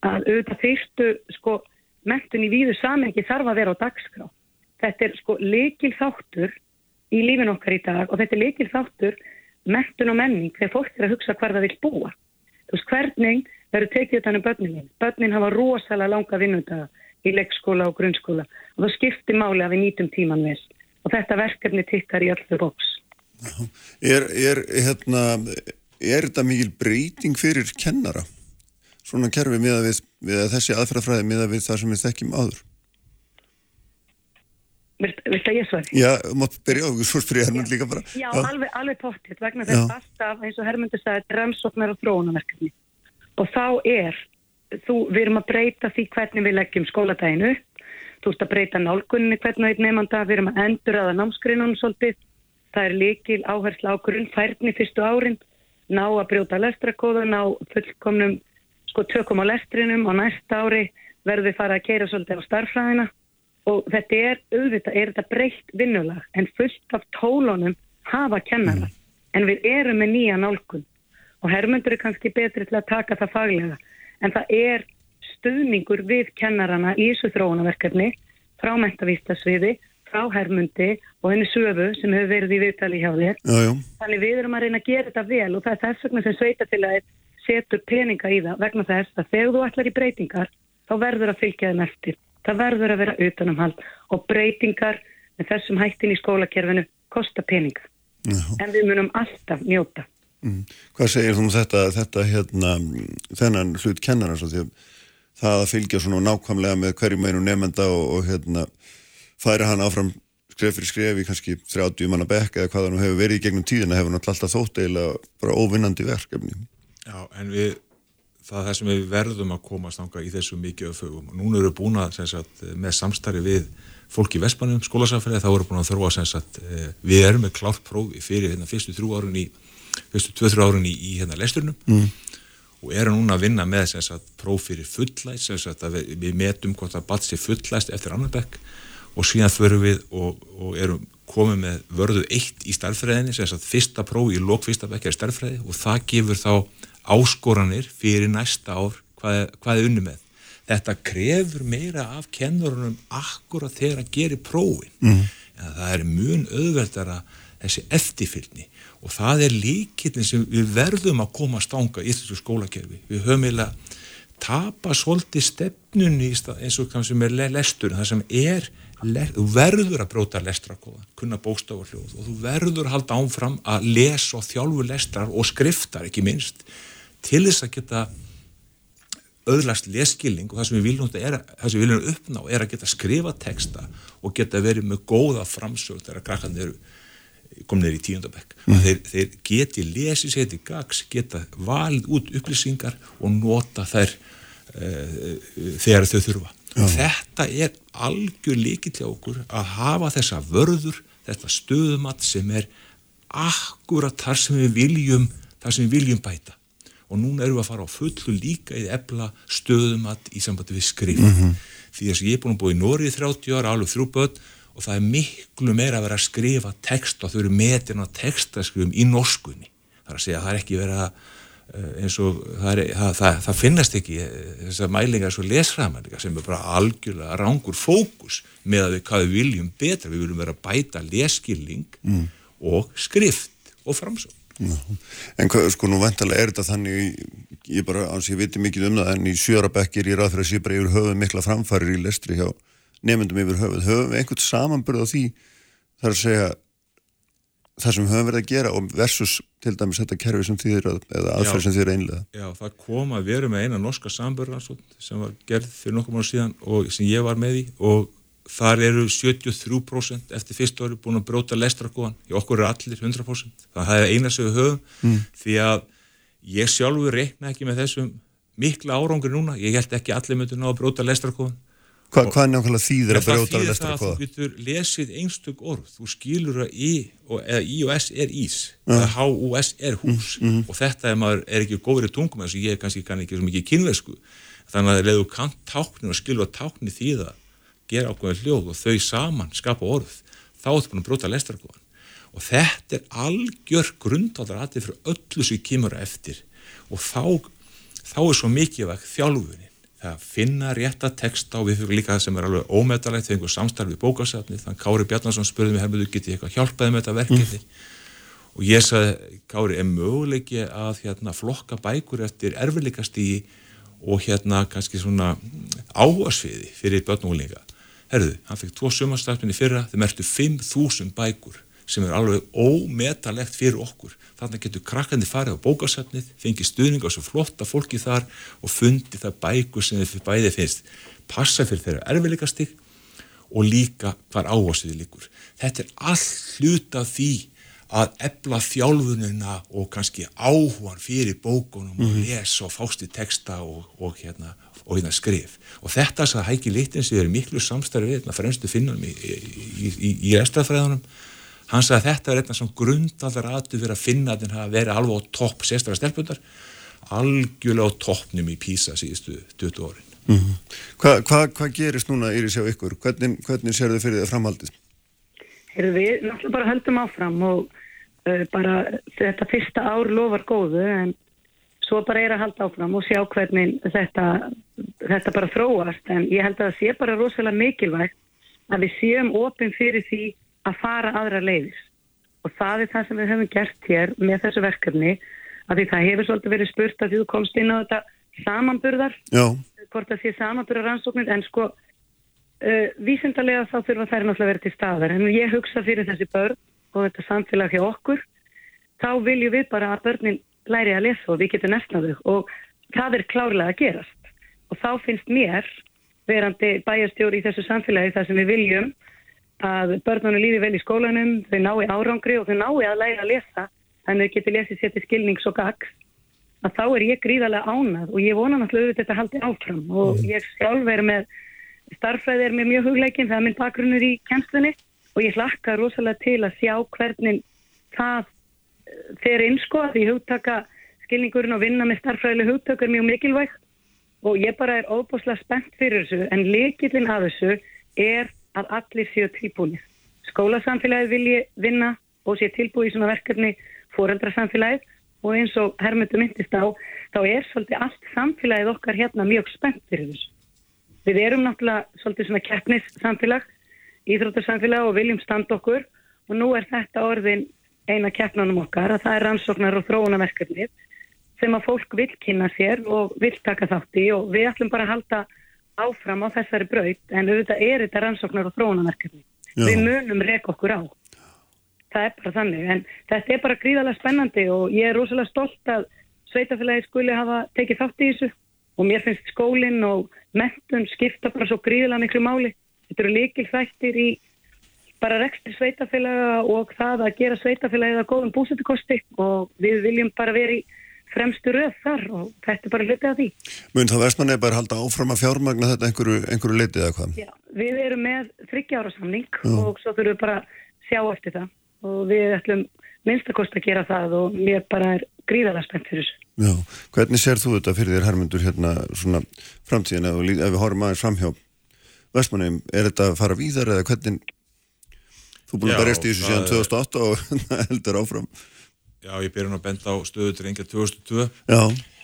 að auðvitað fyrstu sko mentun í víðu samengi þarf að vera á dagskrá. Þetta er sko leikil þáttur í lífin okkar í dag og þetta er leikil þáttur mentun og menning þegar fólk er að hugsa hvar það vil búa. Þú veist hvernig verður tekið þetta um börnin. Börnin hafa rosalega langa vinnundaga í leikskóla og grunnskóla og það skiptir máli að við nýtum tíman vel og þetta verkefni tikkar í allur bóks. Er, er, hérna, er þetta mikil breyting fyrir kennara? Svona kerfi miða við, við þessi aðferðafræði miða við það sem við þekkjum áður? Vilt að ég svari? Já, mátt byrja og svo spyrir Hermund líka bara. Já, Já. alveg, alveg pottitt vegna þess alltaf eins og Hermundur sagði rannsóknar og þróunaverkefni og þá er, þú, við erum að breyta því hvernig við leggjum skóladaginu þú ert að breyta nálgunni hvernig við nefnda, við erum að endur aða námskrinunum svolítið, það er líkil áherslu á grunnfærni fyrstu árin ná að brjóta lestrakóða, ná fullkomnum sko tökum á lestrinum og næsta ári verður við fara að keira svolítið á starfræðina og þetta er auðvitað, er þetta breytt vinnulag en fullt af tólunum hafa kennara. Mm. en við erum með nýja nálgun. Og hermundur er kannski betri til að taka það faglega en það er stuðningur við kennarana í þessu þróunaverkefni frá mentavístasviði, frá hermundi og henni söfu sem hefur verið í viðtali hjá þér. Já, já. Þannig við erum að reyna að gera þetta vel og það er þess vegna sem sveita til að setur peninga í það vegna þess að þegar þú ætlar í breytingar þá verður að fylgja þeim eftir það verður að vera utanumhald og breytingar með þessum hættin í skólakerfinu kosta peninga. Já. En við munum alltaf njóta. Mm. Hvað segir þú um þetta, þetta hérna, þennan hlut að það að fylgja svona nákvæmlega með hverjum einu nefnda og, og hérna færi hann áfram skref fyrir skref í kannski 30 manna bekk eða hvaða nú hefur verið í gegnum tíðina hefur náttúrulega alltaf þótt eila bara óvinnandi verkefni. Já, en við það er það sem við verðum að koma að stanga í þessu mikið af fögum og núna eru búin að sagt, með samstarfi við fólk í Vespanum, skólasafræði, þá eru búin að þróa sagt, eh, við erum með klárt prófi fyrir hérna, fyrstu þrjú árun í fyrstu tvö-þrjú árun í, í hérna lesturnum mm. og erum núna að vinna með sagt, próf fyrir fullæst við, við metum hvort að batsi fullæst eftir annar bekk og síðan förum við og, og erum komið með vörðu eitt í starffræðinni, fyrsta próf í lók fyrsta bekk er starffræði og það gefur þá áskoranir fyrir næsta ár hvað, hvað er unni með. þetta krefur meira af kennurunum þegar að gera prófin mm. Það er mjög auðveldara þessi eftirfylgni. Og það er líkillin sem við verðum að koma að stanga í þessu skólakerfi. Við höfum eiginlega tapa svolítið stefnunni eins og það sem er lestur það sem er, þú verður að bróta lestrakóðan, kunna bóstafarljóð og þú verður að halda ánfram að lesa og þjálfu lestrar og skriftar ekki minst til þess að geta öðlast leskilning og það sem við viljum, er, sem við viljum uppná er að geta skrifa texta og geta verið með góða framsög þegar krakkarnir eru komin í tíundabekk mm. þeir, þeir geti lesið sér til gags geta valið út upplýsingar og nota þær uh, þegar þau þurfa Já. þetta er algjör líkið til okkur að hafa þessa vörður þetta stöðumat sem er akkurat þar sem við viljum þar sem við viljum bæta og núna erum við að fara á fullu líka í ebla stöðumat í sambandi við skrif mm -hmm. því að ég er búin að búa í Nóri í 30 ára, alveg þrjú börn og það er miklu meira að vera að skrifa text og þau eru metin á textaskrifum í norskunni. Það er að segja að það er ekki verið að eh, eins og það, er, það, það, það finnast ekki eh, þessar mælingar svo lesfræðmælingar sem er bara algjörlega rángur fókus með að við hvað við viljum betra, við viljum vera að bæta leskilling mm. og skrift og framsók. En sko nú vantarlega er þetta þannig, ég bara ans ég viti mikið um það en í sjörabekkir í raðfæra sé bara yfir höfu mikla framfærir í lestri hjá nefndum yfir höfuð, höfum við einhvern samanbyrð á því þar að segja það sem höfum verið að gera og versus til dæmis þetta kerfi sem þýðir eða aðferð sem þýðir einlega Já, það kom að vera með eina norska samanbyrð sem var gerð fyrir nokkuð mánu síðan og sem ég var með í og þar eru 73% eftir fyrst ári búin að bróta lestrakóan í okkur eru allir 100% það er eina sem við höfum. Mm. því að ég sjálfur reikna ekki með þessum mikla árangur núna, ég held ekki allir myndi ná að bróta lestrakóan Hva, hvað nákvæmlega þýðir að brjóta að lestra hvað? Það þýðir það að þú getur lesið einstök orð, þú skilur að í og, í og s er ís. Eða h og s er hús. Mm, mm. og þetta er, maður, er ekki góður í tungum eins og ég kannski kann ekki svo mikið kynversku þannig að leðu kant táknin og skilur að tákni því það gera ákveðin hljóð og þau saman skapa orð þá ertu búin að brjóta að lestra hvað og þetta er algjör grundáldar aðeins fyrir öllu sem kemur eftir. Og þá, þá er svo mikið þjálfunni að finna rétta texta og við fyrir líka það sem er alveg ómetalegt þegar einhver samstarfið bókasafni þannig Kári Bjarnarsson spurði mig herrmiðu getið eitthvað hjálpaði með þetta verkefni? Mm. og ég sagði Kári er möguleiki að hérna, flokka bækur eftir erfiðlikastígi og hérna kannski svona áhersfiði fyrir börnúlinga herruðu, hann fekk tvo sumarstafninni fyrra þeim ertu 5.000 bækur sem er alveg ómetalegt fyrir okkur. Þannig getur krakkandi farið á bókasafnið fengið stuðning á svo flotta fólki þar og fundi það bækur sem þið bæði finnst passa fyrir þeirra erfiðleikastig og líka hvar áhersluði líkur þetta er all hluta því að ebla þjálfununa og kannski áhugan fyrir bókunum mm -hmm. og mhm. lesa og fást í texta og, og, hérna, og hérna skrif og þetta að hækki litin sem er miklu samstarfið fremstu finnum í, í, í, í restafræðunum hann sagði að þetta er eitthvað svona grundallar aðtu fyrir að finna að það veri alveg á topp sérstaklega stelpundar algjörlega á toppnum í Písa síðustu 20 órin mm -hmm. Hvað hva, hva gerist núna Íris hjá ykkur? Hvernig, hvernig sér þau fyrir það framhaldið? Heyrðu við náttúrulega bara höldum áfram og bara þetta fyrsta ár lofar góðu en svo bara er að halda áfram og sjá hvernig þetta, þetta bara þróast. En ég held að það sé bara rosalega mikilvægt að við séum ofin fyrir því að fara aðra leiðis og það er það sem við höfum gert hér með þessu verkefni að því það hefur svolítið verið spurt að því þú komst inn á þetta samanburðar Já. hvort það sé samanburðar rannsóknir en sko uh, vísindarlega þá þurfa þær náttúrulega verið til staðar. En ég hugsa fyrir þessi börn og þetta samfélag hjá okkur þá viljum við bara að börnin læri að lesa og við getum nefnaðu og það er klárlega að gerast. Og þá finnst mér verandi bæjarstjóri í þessu samfélagi þar sem við viljum að börnunum lífi vel í skólanum, þau nái árangri og þau nái að læra að lesa, þannig að þau getur lesið sér til skilnings og gags, að þá er ég gríðarlega ánað og ég vona náttúrulega þetta haldi áfram. Og mm. ég sjálf er með, starfræði er með mjög hugleikin, það er minn bakgrunnur í kjænslunni og ég hlakka rosalega til að sjá hvernig það eh, fer innsko að því hugtaka skilningurinn og vinna með starfræðileg hugtök er mjög mikilvægt og ég bara er óbúslega spennt fyrir þessu en leikillin af þessu er að allir séu tilbúinir. Skólasamfélagið vilji vinna og sé tilbúið í svona verkefni fóreldrasamfélagið og eins og hermöndu myndist á, þá er svolítið allt samfélagið okkar hérna mjög spennt fyrir þessu. við erum náttúrulega svolítið svona keppnissamfélag, íþróttarsamfélag og viljum standa okkur og nú er þetta orðin eina keppnanum okkar að það er rannsóknar og þróunaverkefnið sem að fólk vil kynna sér og vil taka þátt í og við ætlum bara að halda áfram á þessari braut en auðvitað er þetta rannsóknar og þróunaverkefni. Við munum reyka okkur á. Það er bara þannig en þetta er bara gríðarlega spennandi og ég er rosalega stolt að sveitafélagi skuli hafa tekið þátt í þessu og mér finnst skólinn og mentun skipta bara svo gríðilega miklu máli. Þetta eru líkil þættir í bara rekstri sveitafélaga og það að gera sveitafélagið að góðum búsættukosti og við viljum bara vera í fremstu röð þar og þetta er bara hlutið af því. Mun þá vestmanni bara halda áfram að fjármagna þetta einhverju, einhverju litið eða hvað? Já, við erum með þryggjára samning og svo þurfum við bara að sjá eftir það og við ætlum minnstakost að gera það og mér bara er gríðalega spennt fyrir þessu. Já, hvernig sér þú þetta fyrir þér Hermundur hérna svona framtíðin ef, ef við horfum aðeins framhjá Vestmannheim, er þetta að fara víðar eða hvernig? Þú búin að berjast í þessu síðan 2008 og heldur áfram. Já, ég byrjun að benda á stöðu til reyngja 2002 Já.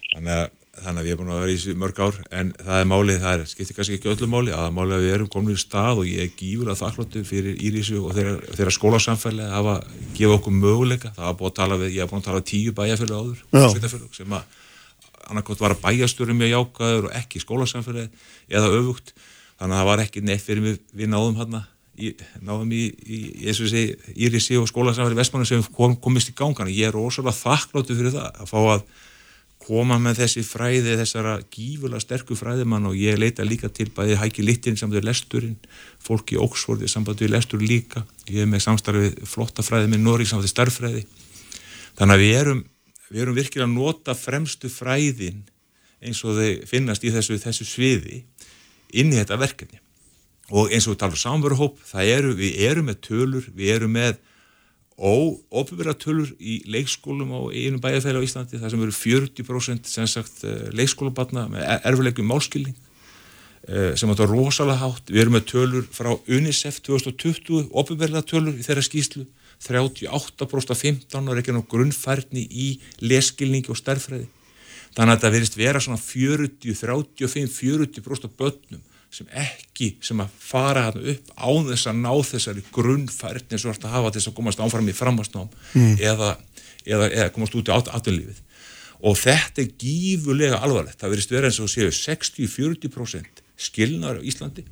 Þannig að, þannig að við erum búin að vera í þessu mörg ár en það er málið, það er, skiptir kannski ekki öllu máli. Að málið að við erum komin í stað og ég er gífur að þakkláttu fyrir Írísu og þeirra, þeirra skólasamfæli að hafa gefið okkur möguleika, það var búin að tala við ég hef búin að tala tíu bæjarfjölu áður sem að annarkot var að bæjastjóri mjög jákaður og ekki skólasamfæli eða öfugt, þannig að það var ekki neitt fyrir við, við náðum hérna í, náðum í, í, í Írísi og skólasamfæli vestmannu sem kom, komist í gangan ég er rosalega þakkláttu fyrir það að fá að koma með þessi fræði, þessara gífulega sterku fræðimann. Og ég leita líka til bæði hækki littin samt við lesturinn, fólk í Óksforði samt við lestur líka, ég hef með samstarfið flotta fræði með Nóri samt við starffræði. Þannig að við erum, við erum virkilega að nota fremstu fræðin eins og þeir finnast í þessu, þessu sviði inn í þetta verkefni. Og eins og við talum samveruhóp, það eru, við erum með tölur, við erum með og ofinverðartölur í leikskólum á einu bæjarfæli á Íslandi þar sem eru 40% sem sagt eh, leikskólabatna með e- erfileikum málskilning eh, sem átt að rosalega hátt við erum með tölur frá UNICEF 2020 ofinverðartölur í þeirra skýslu 38% af 15 ára ekki ná grunnfærni í leskilningi og stærfræði þannig að þetta verist vera svona 40, 35, 40% af börnum sem ekki, sem að fara hann upp á þess að ná þessari grunnfærni eins og alltaf hafa þess að komast áfram í framhastnám mm. eða, eða, eða komast út í átunlífið og þetta er gífurlega alvarlegt. Það verist verið eins og séu 60-40% skilnar á Íslandi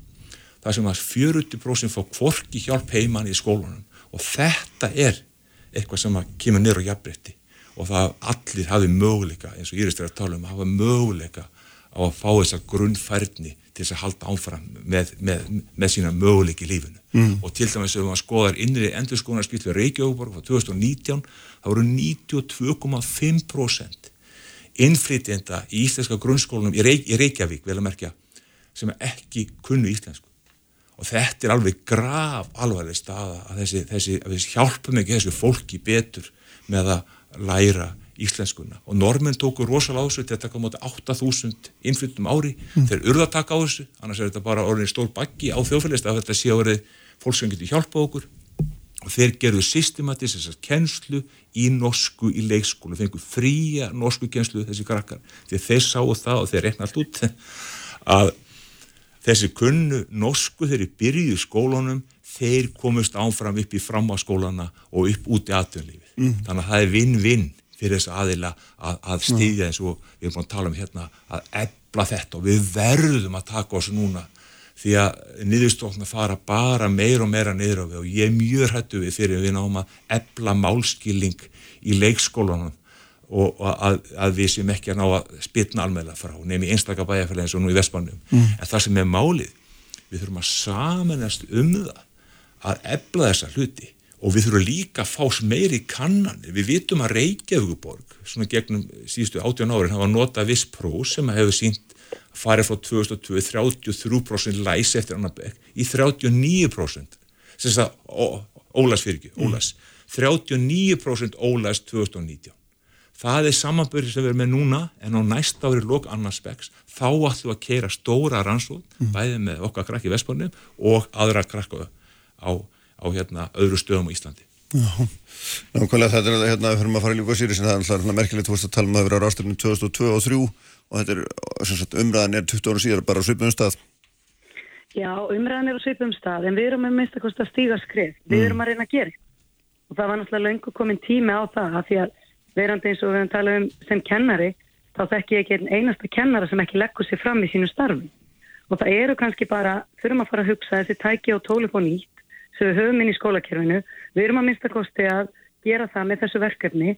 það sem að 40% fá kvorki hjálp heimann í skólunum og þetta er eitthvað sem að kemur nýra á jafnbretti og það allir hafi möguleika eins og Íris er að tala um að hafa möguleika á að fá þessa grunnfærni til þess að halda áfram með, með, með sína möguleik í lífinu mm. og til dæmis ef maður skoðar innri endurskónarskilt við Reykjavík frá 2019 þá voru 92,5% innflytjenda í íslenska grunnskólanum í, Reykj í Reykjavík vel að merkja sem ekki kunnu íslensku og þetta er alveg grav alvarleg staða að þessi, þessi, þessi hjálpum ekki þessu fólki betur með að læra íslenskuna og normin tóku rosalega á þessu til að taka á móti 8.000 innflyttum ári. Mm. þeir urða að taka á þessu annars er þetta bara orðin stór bakki á þjóðfélagist af þetta sé að verið fólk sem getur hjálpa okkur. Og þeir gerðu systematis þessar kennslu í norsku í leikskólu, þeir fengu fría norsku kennslu þessi krakkar, því þeir sáu það og þeir rekna allt út að þessi kunnu norsku þeir eru byrjuð í skólunum þeir komust áfram upp í framháskólana og upp út í aðtunlífi mm. þannig að það er vinn-vinn fyrir þess aðila að, að stýðja eins og við erum búin að tala um hérna að ebla þetta og við verðum að taka oss núna. Því að niðurstofna fara bara meira og meira niður á við og ég er mjög hættu við fyrir við náum að ebla málskilling í leikskólanum og að, að við sem ekki að ná að spilna almeinlega frá nefnum í einstakka bæjarfæli eins og nú í Vestmannum mm. en það sem er málið við þurfum að samanast um það að ebla þessa hluti. Og við þurfum líka að fás meiri kannan við vitum að Reykjavíkuborg svona gegnum síðustu 18 árin hafa notað viss prós sem hefur sínt að fara frá 2002 33% læs eftir annar bekk í 39% sem þess að Ólas fyrir ekki, Ólas 39% Ólas 2019 það er samanbörði sem við erum með núna en á næst ári lók annars bekks þá ætlum við að keira stóra rannsóð mm. bæðið með okkar krakki Vestbórnum og aðra krakka á á hérna öðru stöðum á Íslandi Já, nákvæmlega þetta er hérna við höfum að fara í líka sýri sem það er alltaf merkilegt þú veist að tala um að vera á rásturinn 2002 og 2003 og þetta er sagt, umræðan er 20 ára síðar bara á svipum stað Já, umræðan er á svipum stað en við erum með minnst að stíga skrif. Við Mm. erum að reyna að gera. Og það var náttúrulega löngu komin tími á það af því að verandi eins og við höfum talað um sem kennari, þá þekki ég ekki einasta kennara sem ekki leggur sér fram í sínu starfi. Og það eru kannski bara, þurfum að fara að hugsa þessi tæki og tólif og nýtt sem við höfum inn í skólakerfinu. Við erum að minnst að gera það með þessu verkefni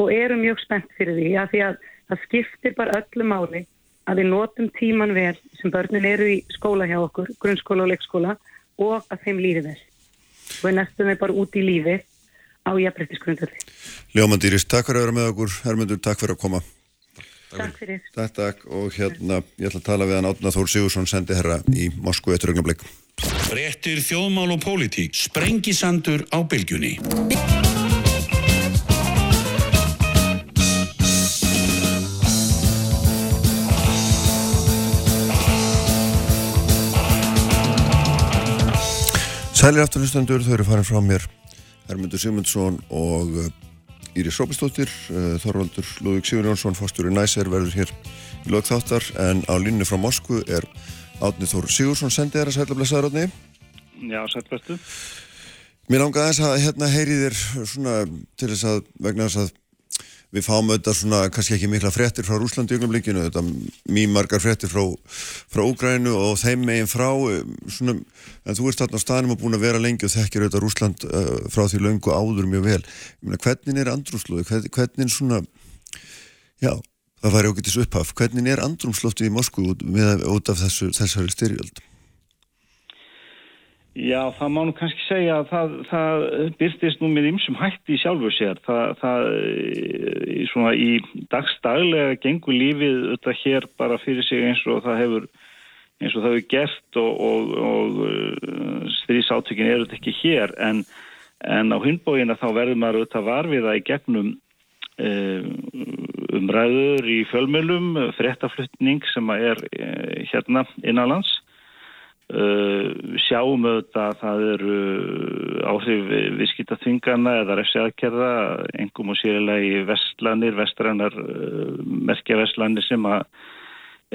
og erum mjög spennt fyrir því að því að það skiptir bara öllu máli að við notum tíman vel sem börnin eru í skóla hjá okkur, grunnskóla og leikskóla og að þeim líði vel. Við nestum við bara út í lífi á jafnbrettisgrundvöldi. Ljómandýris, takk fyrir að vera með okkur. Hermundur, takk fyrir að koma. Takk fyrir. Takk, takk. Og hérna ég ætla að tala við hann Átna Þór Sigursson sendi herra í Moskvu eftir augnablik. Frettir þjóðmál og pólitík. Sprengisandur á bylgjunni. Sælir afturlustendur, þau eru farin frá mér Hermundur Sigmundsson og uh, Íris Rópestóttir uh, Þorvaldur Lúðvík Sigur Jónsson fórstjóri Næser verður hér í lög þáttar en á línni frá Moskvu er Átni Þór Sigursson sendið þér að sæla blessaður Átni Já, sætlastu. Mér langaði þess að hérna heyri þér svona til þess að vegna þess að við fáum auðvitað svona kannski ekki mikla fréttir frá Rúslandi augnablikinu, þetta mjög margar fréttir frá, frá Úgrænu og þeim megin frá um, svona, en þú ert þarna á staðnum og búin að vera lengi og þekkir auðvitað Rúsland uh, frá því löngu áður mjög vel. Meina, hvernig er andrúmslóði, hvernig, hvernig svona, já, það væri okkur upphaf, hvernig er andrúmslóftið í Moskvu út, út af þessu, þessari styrjöld? Já, það má nú kannski segja að það, það byrstist nú með ymsum hætti í sjálfu sér. Það, það svona í dagstaglega gengur lífið auðvitað hér bara fyrir sig eins og það hefur eins og það hefur gert og, og, og stríðsátökin eru þetta ekki hér en, en á hundbógina þá verður maður auðvitað varfiða í gegnum umræður í fjölmjölum, fréttaflutning sem er hérna innanlands Uh, sjáum auðvitað að það eru áhrif viðskiptaþvingana eða refsiaðkerða, engum og sérilega í vestlanir, vestrannar uh, merkjavestlanir sem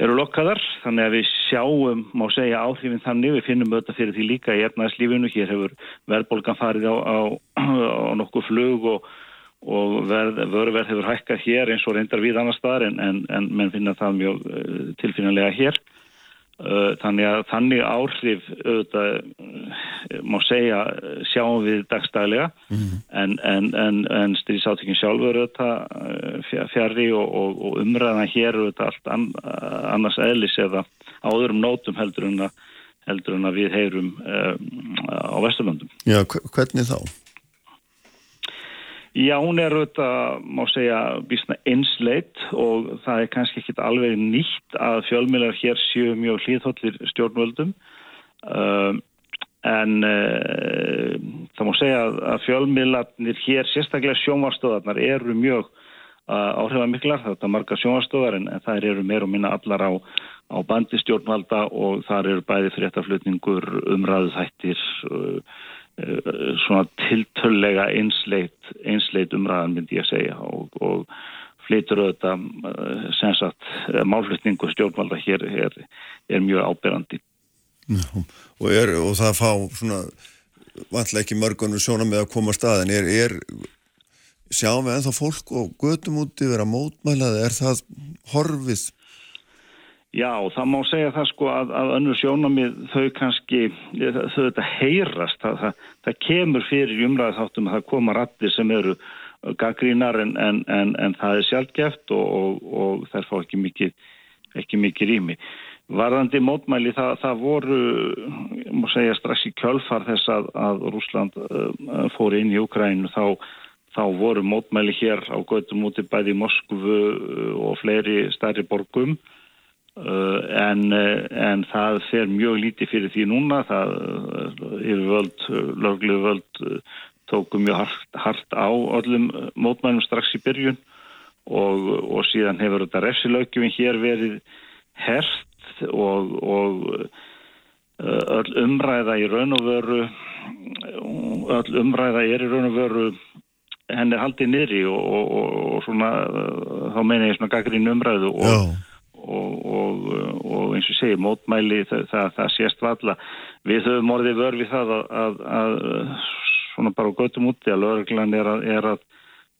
eru lokkaðar, þannig að við sjáum, má segja, áhrifin þannig, við finnum auðvitað fyrir því líka í ernaðslífinu, hér hefur verðbólgan farið á, á, á nokkuð flug og, og verð, vörverð hefur hækkað hér eins og reyndar við annar staðar en, en, en menn finna það mjög uh, tilfinnilega hér. Þannig að þannig áhrif auðvitað, má segja sjáum við dagstælega mm. en, en, en, en styrjsátökinn sjálfur auðvitað fjari og, og, og umræðan hér auðvitað allt an, annars eðlis eða á öðrum nótum heldur en að, heldur en að við heyrum um, á Vesturlöndum. Já, hvernig þá? Já, hún er auðvitað, má segja, bísna einsleit og það er kannski ekki alveg nýtt að fjölmiðlar hér séu mjög hlýðhóllir stjórnvöldum. Uh, en uh, það má segja að fjölmiðlarnir hér, sérstaklega sjónvarstöðarnar, eru mjög uh, áhrifamiklar, þetta er marga sjónvarstöðar en, það eru meir og minna allar á, á bandi stjórnvalda og þar eru bæði fréttaflutningur, umræðuþættir og svona tiltöllega einsleit, einsleit umræðan myndi ég að segja og, og flytur auðvitað sensat málflutningu stjórnvalda hér er, er mjög ábyrrandi. Og, er, og það fá svona vantlega ekki mörgunum sjóna með að koma að staðin er, er sjáum við ennþá fólk og götum úti vera mótmælaði, er það horfið? Já, það má segja það sko að, að önnur sjónamið þau kannski, þau þetta heyrast, það, það, það kemur fyrir umræðið þáttum að það koma rattir sem eru gaggrínar en, en, en, en það er sjálfgeft og, og, og þær fá ekki mikið, ekki mikið rými. Varðandi mótmæli það, það voru, má segja strax í kjölfar þess að, að Rúsland uh, fór inn í Ukrænu þá, þá voru mótmæli hér á göttum úti bæði Moskvu og fleiri stærri borgum en, en það fer mjög lítið fyrir því núna. Það yfirvöld, löglu völd tóku mjög hart, hart á öllum mótmælum strax í byrjun og, og síðan hefur þetta refsilögjum hér verið hert og, og öll umræða í raun og veru öll umræða er í raun og veru henn er haldið niðri og, og svona þá meina ég svona gaggrín umræðu og Já og, og, og eins og segir mótmæli það, það, það sést valla við höfum orðið vörfið það að, að, að svona bara göttum úti að lögreglan er að, er að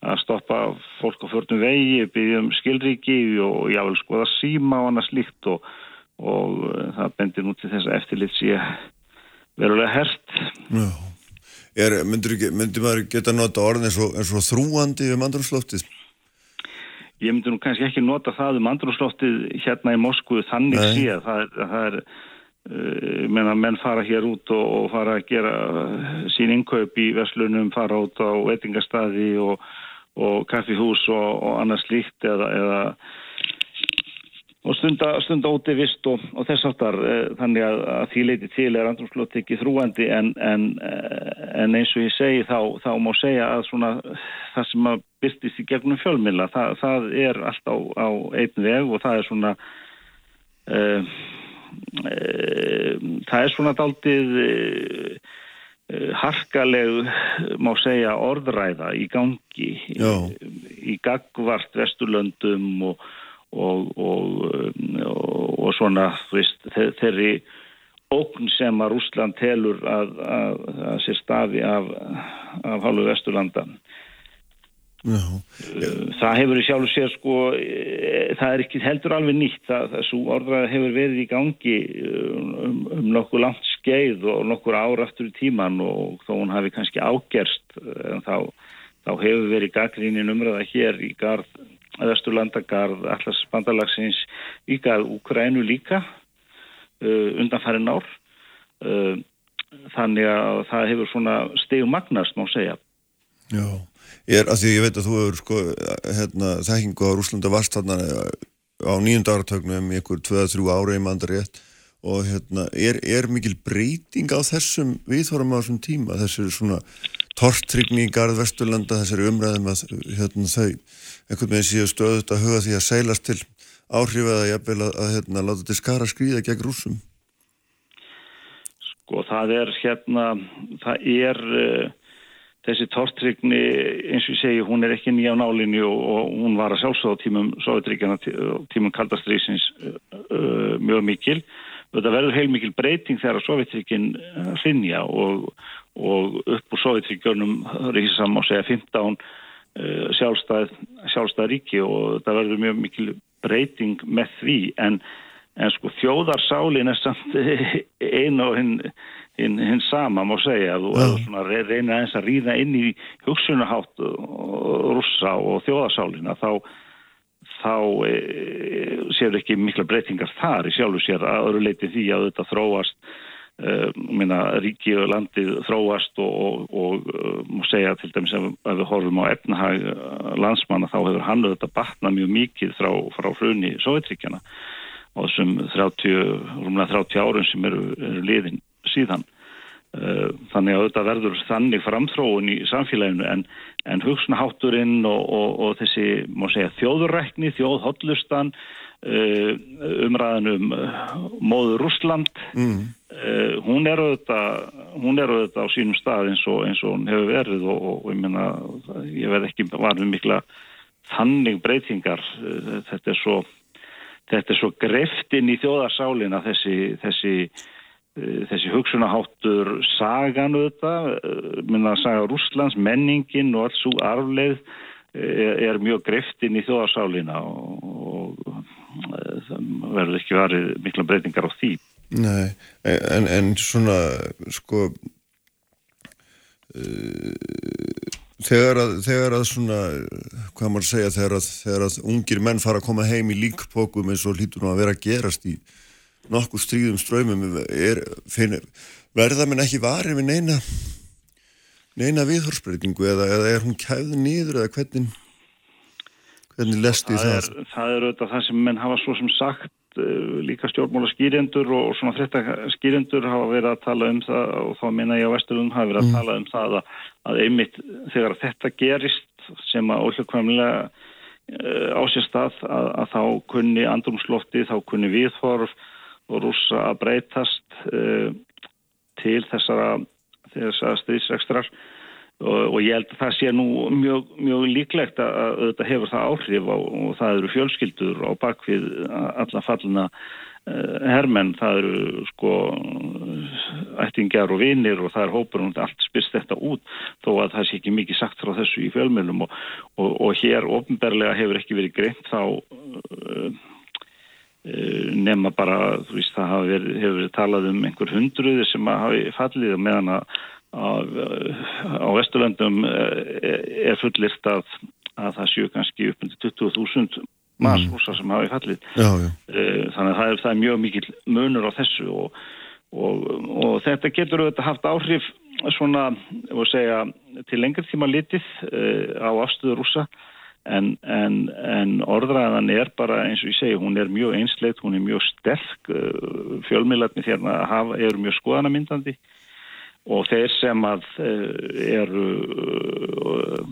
að stoppa fólk á förnum vegi, byggjum skilriki og jável skoða síma og annað slíkt og, og það bendir nú til þess að eftirlit sé verulega hert. Já. Er, myndir, myndir maður geta nota orðin eins og, eins og þrúandi um andrumsloftið? Ég myndir nú kannski ekki nota það um andrumsloftið hérna í Moskvu þannig Nei. sé það er, það er uh, menna menn fara hér út og, og fara að gera sín innkaup í Veslunum, fara út á veitingastadi og, og kaffihús og annað slíkt eða, eða og stunda, stunda óti vist og, og þess aftar eh, þannig að, að því leiti til er andrumslott ekki þrúandi en, en, eh, en eins og ég segi þá, þá má segja að svona það sem að byrstist í gegnum fjölmila það, það er allt á, á einn veg og það er svona uh, uh, það er svona daldið uh, harkaleg má segja orðræða í gangi Já. í gagvart vesturlöndum og og, og, og, svona veist, þeirri ókn sem að Rúsland telur að, að, að sér stafi af, af hálfu Vesturlanda Já. það hefur í sjálf sér sko það er ekki heldur alveg nýtt það, það svo orðræði hefur verið í gangi um, um nokkuð langt skeið og nokkur ára aftur í tíman og þó hún hafi kannski ágerst þá, þá hefur verið gaggrínin umræða hér í gard Östurlandagarð, allars bandalagsins í garð Úkrænu líka uh, undanfærin ár. Uh, þannig að það hefur svona stegu magnast má segja. Já, ég er að því ég veit að þú hefur sko hérna, þekkingu á Rúslanda varst þarna á nýjunda áratögnum einhver 2-3 ára í mandarétt og hérna, er, er mikil breyting á þessum viðhórum á þessum tíma, þessu svona tortrygni í garð Vesturlanda, þessari umræðum að hérna, þau einhvern veginn síðan stöðut að huga því að seilast til áhrif eða jafnvel að, að hérna, láta til skara skrýða gegn rúsum? Sko það er hérna, það er uh, þessi tortrygni eins og ég segi, hún er ekki nýja á nálinni og, og hún var að sjálfsögða tímum Sovjetríkjana, tímum kaldastrýsins uh, uh, mjög mikil þetta verður heilmikil breyting þegar Sovjetríkin hlinja og, og upp úr Sovjetríkjörnum rísam á segja 15 Eh, sjálfstæð, sjálfstæð ríki og það verður mjög mikil breyting með því. En, en sko þjóðarsálin er samt einu og hinn hinn hin sama má segja. Og reyna eins að ríða inn í hugsunahátt rússa og þjóðarsálina. Þá, þá e, séu ekki mikla breytingar þar í sjálfu sér að öru leiti því að þetta þróast minna, ríki og landið þróast og, og, og uh, múið segja til dæmis að, við horfum á efnahag uh, landsmanna þá hefur hann auðvitað batnað mjög mikið frá, frá hrunni Sovjetríkjana og þessum 30, rúmlega 30 árun sem eru, eru liðin síðan. Þannig að auðvitað verður þannig framþróun í samfélaginu en, en hugsunahátturinn og, og þessi múið segja þjóðurrækni, þjóðhóllustan umræðan um móður Rúsland mm. Uh, hún er auðvitað hún er auðvitað á sínum stað eins og, eins og hún hefur verið og, og ég menna ég verð ekki varfið mikla þannig breytingar. Þetta er svo þetta er svo greftinn í þjóðarsálina þessi þessi, þessi hugsunaháttur sagan auðvitað minna að saga Rúslands, menningin og alls úr arfleð er, mjög greftinn í þjóðarsálina og, og það verður ekki varfið mikla breytingar á því. Nei, en, en svona sko uh, þegar, að, þegar að svona, hvað maður segja þegar að, þegar að ungir menn fara að koma heim í líkpókum eins og hlýtur nú að vera að gerast í nokkuð stríðum ströymum er, verða minn ekki varið við neina neina viðhorsbreytingu eða, eða er hún kæð nýður eða hvernig hvernig lesti það? Það er, það er auðvitað það sem menn hafa svo sem sagt Eh, líka stjórnmála skýrendur og svona þetta skýrendur hafa verið að tala um það og þá minna ég á Vesturlund hafa verið að mm. tala um það að, að einmitt þegar þetta gerist sem að óhlugkvæmlega uh, eh, á sér stað að, að þá kunni andrumslofti, þá kunni viðhorf og rúsa að breytast uh, til þessara, þessara stríðsrekstrar. Og, og ég held að það sé nú mjög, mjög líklegt að, að þetta hefur það áhrif og, og það eru fjölskyldur á bakvið alla fallina uh, hermenn, það eru sko ættingjar og vinir og það er hópur og allt spyrst þetta út þó að það sé ekki mikið sagt frá þessu í fjölmjölum og, og hér ofnberlega hefur ekki verið greint þá uh, nema bara, þú veist, það verið, hefur verið talað um einhver hundruði sem hafi fallið meðan að á Vesturlandum eh, er fullirt að, að það séu kannski upp undir 20.000 maðsrúsa mm. sem hafi fallið já, já. Eh, þannig að það er, það er mjög mikil munur á þessu og, og, og þetta getur auðvitað haft áhrif svona, segja, til lengri tíma litið eh, á afstöðu rúsa en, en, en orðræðan er bara eins og ég segi, hún er mjög einsleitt, hún er mjög sterk. Fjölmiðlarni þérna eru mjög skoðanamyndandi og þeir sem að eh, eru eh,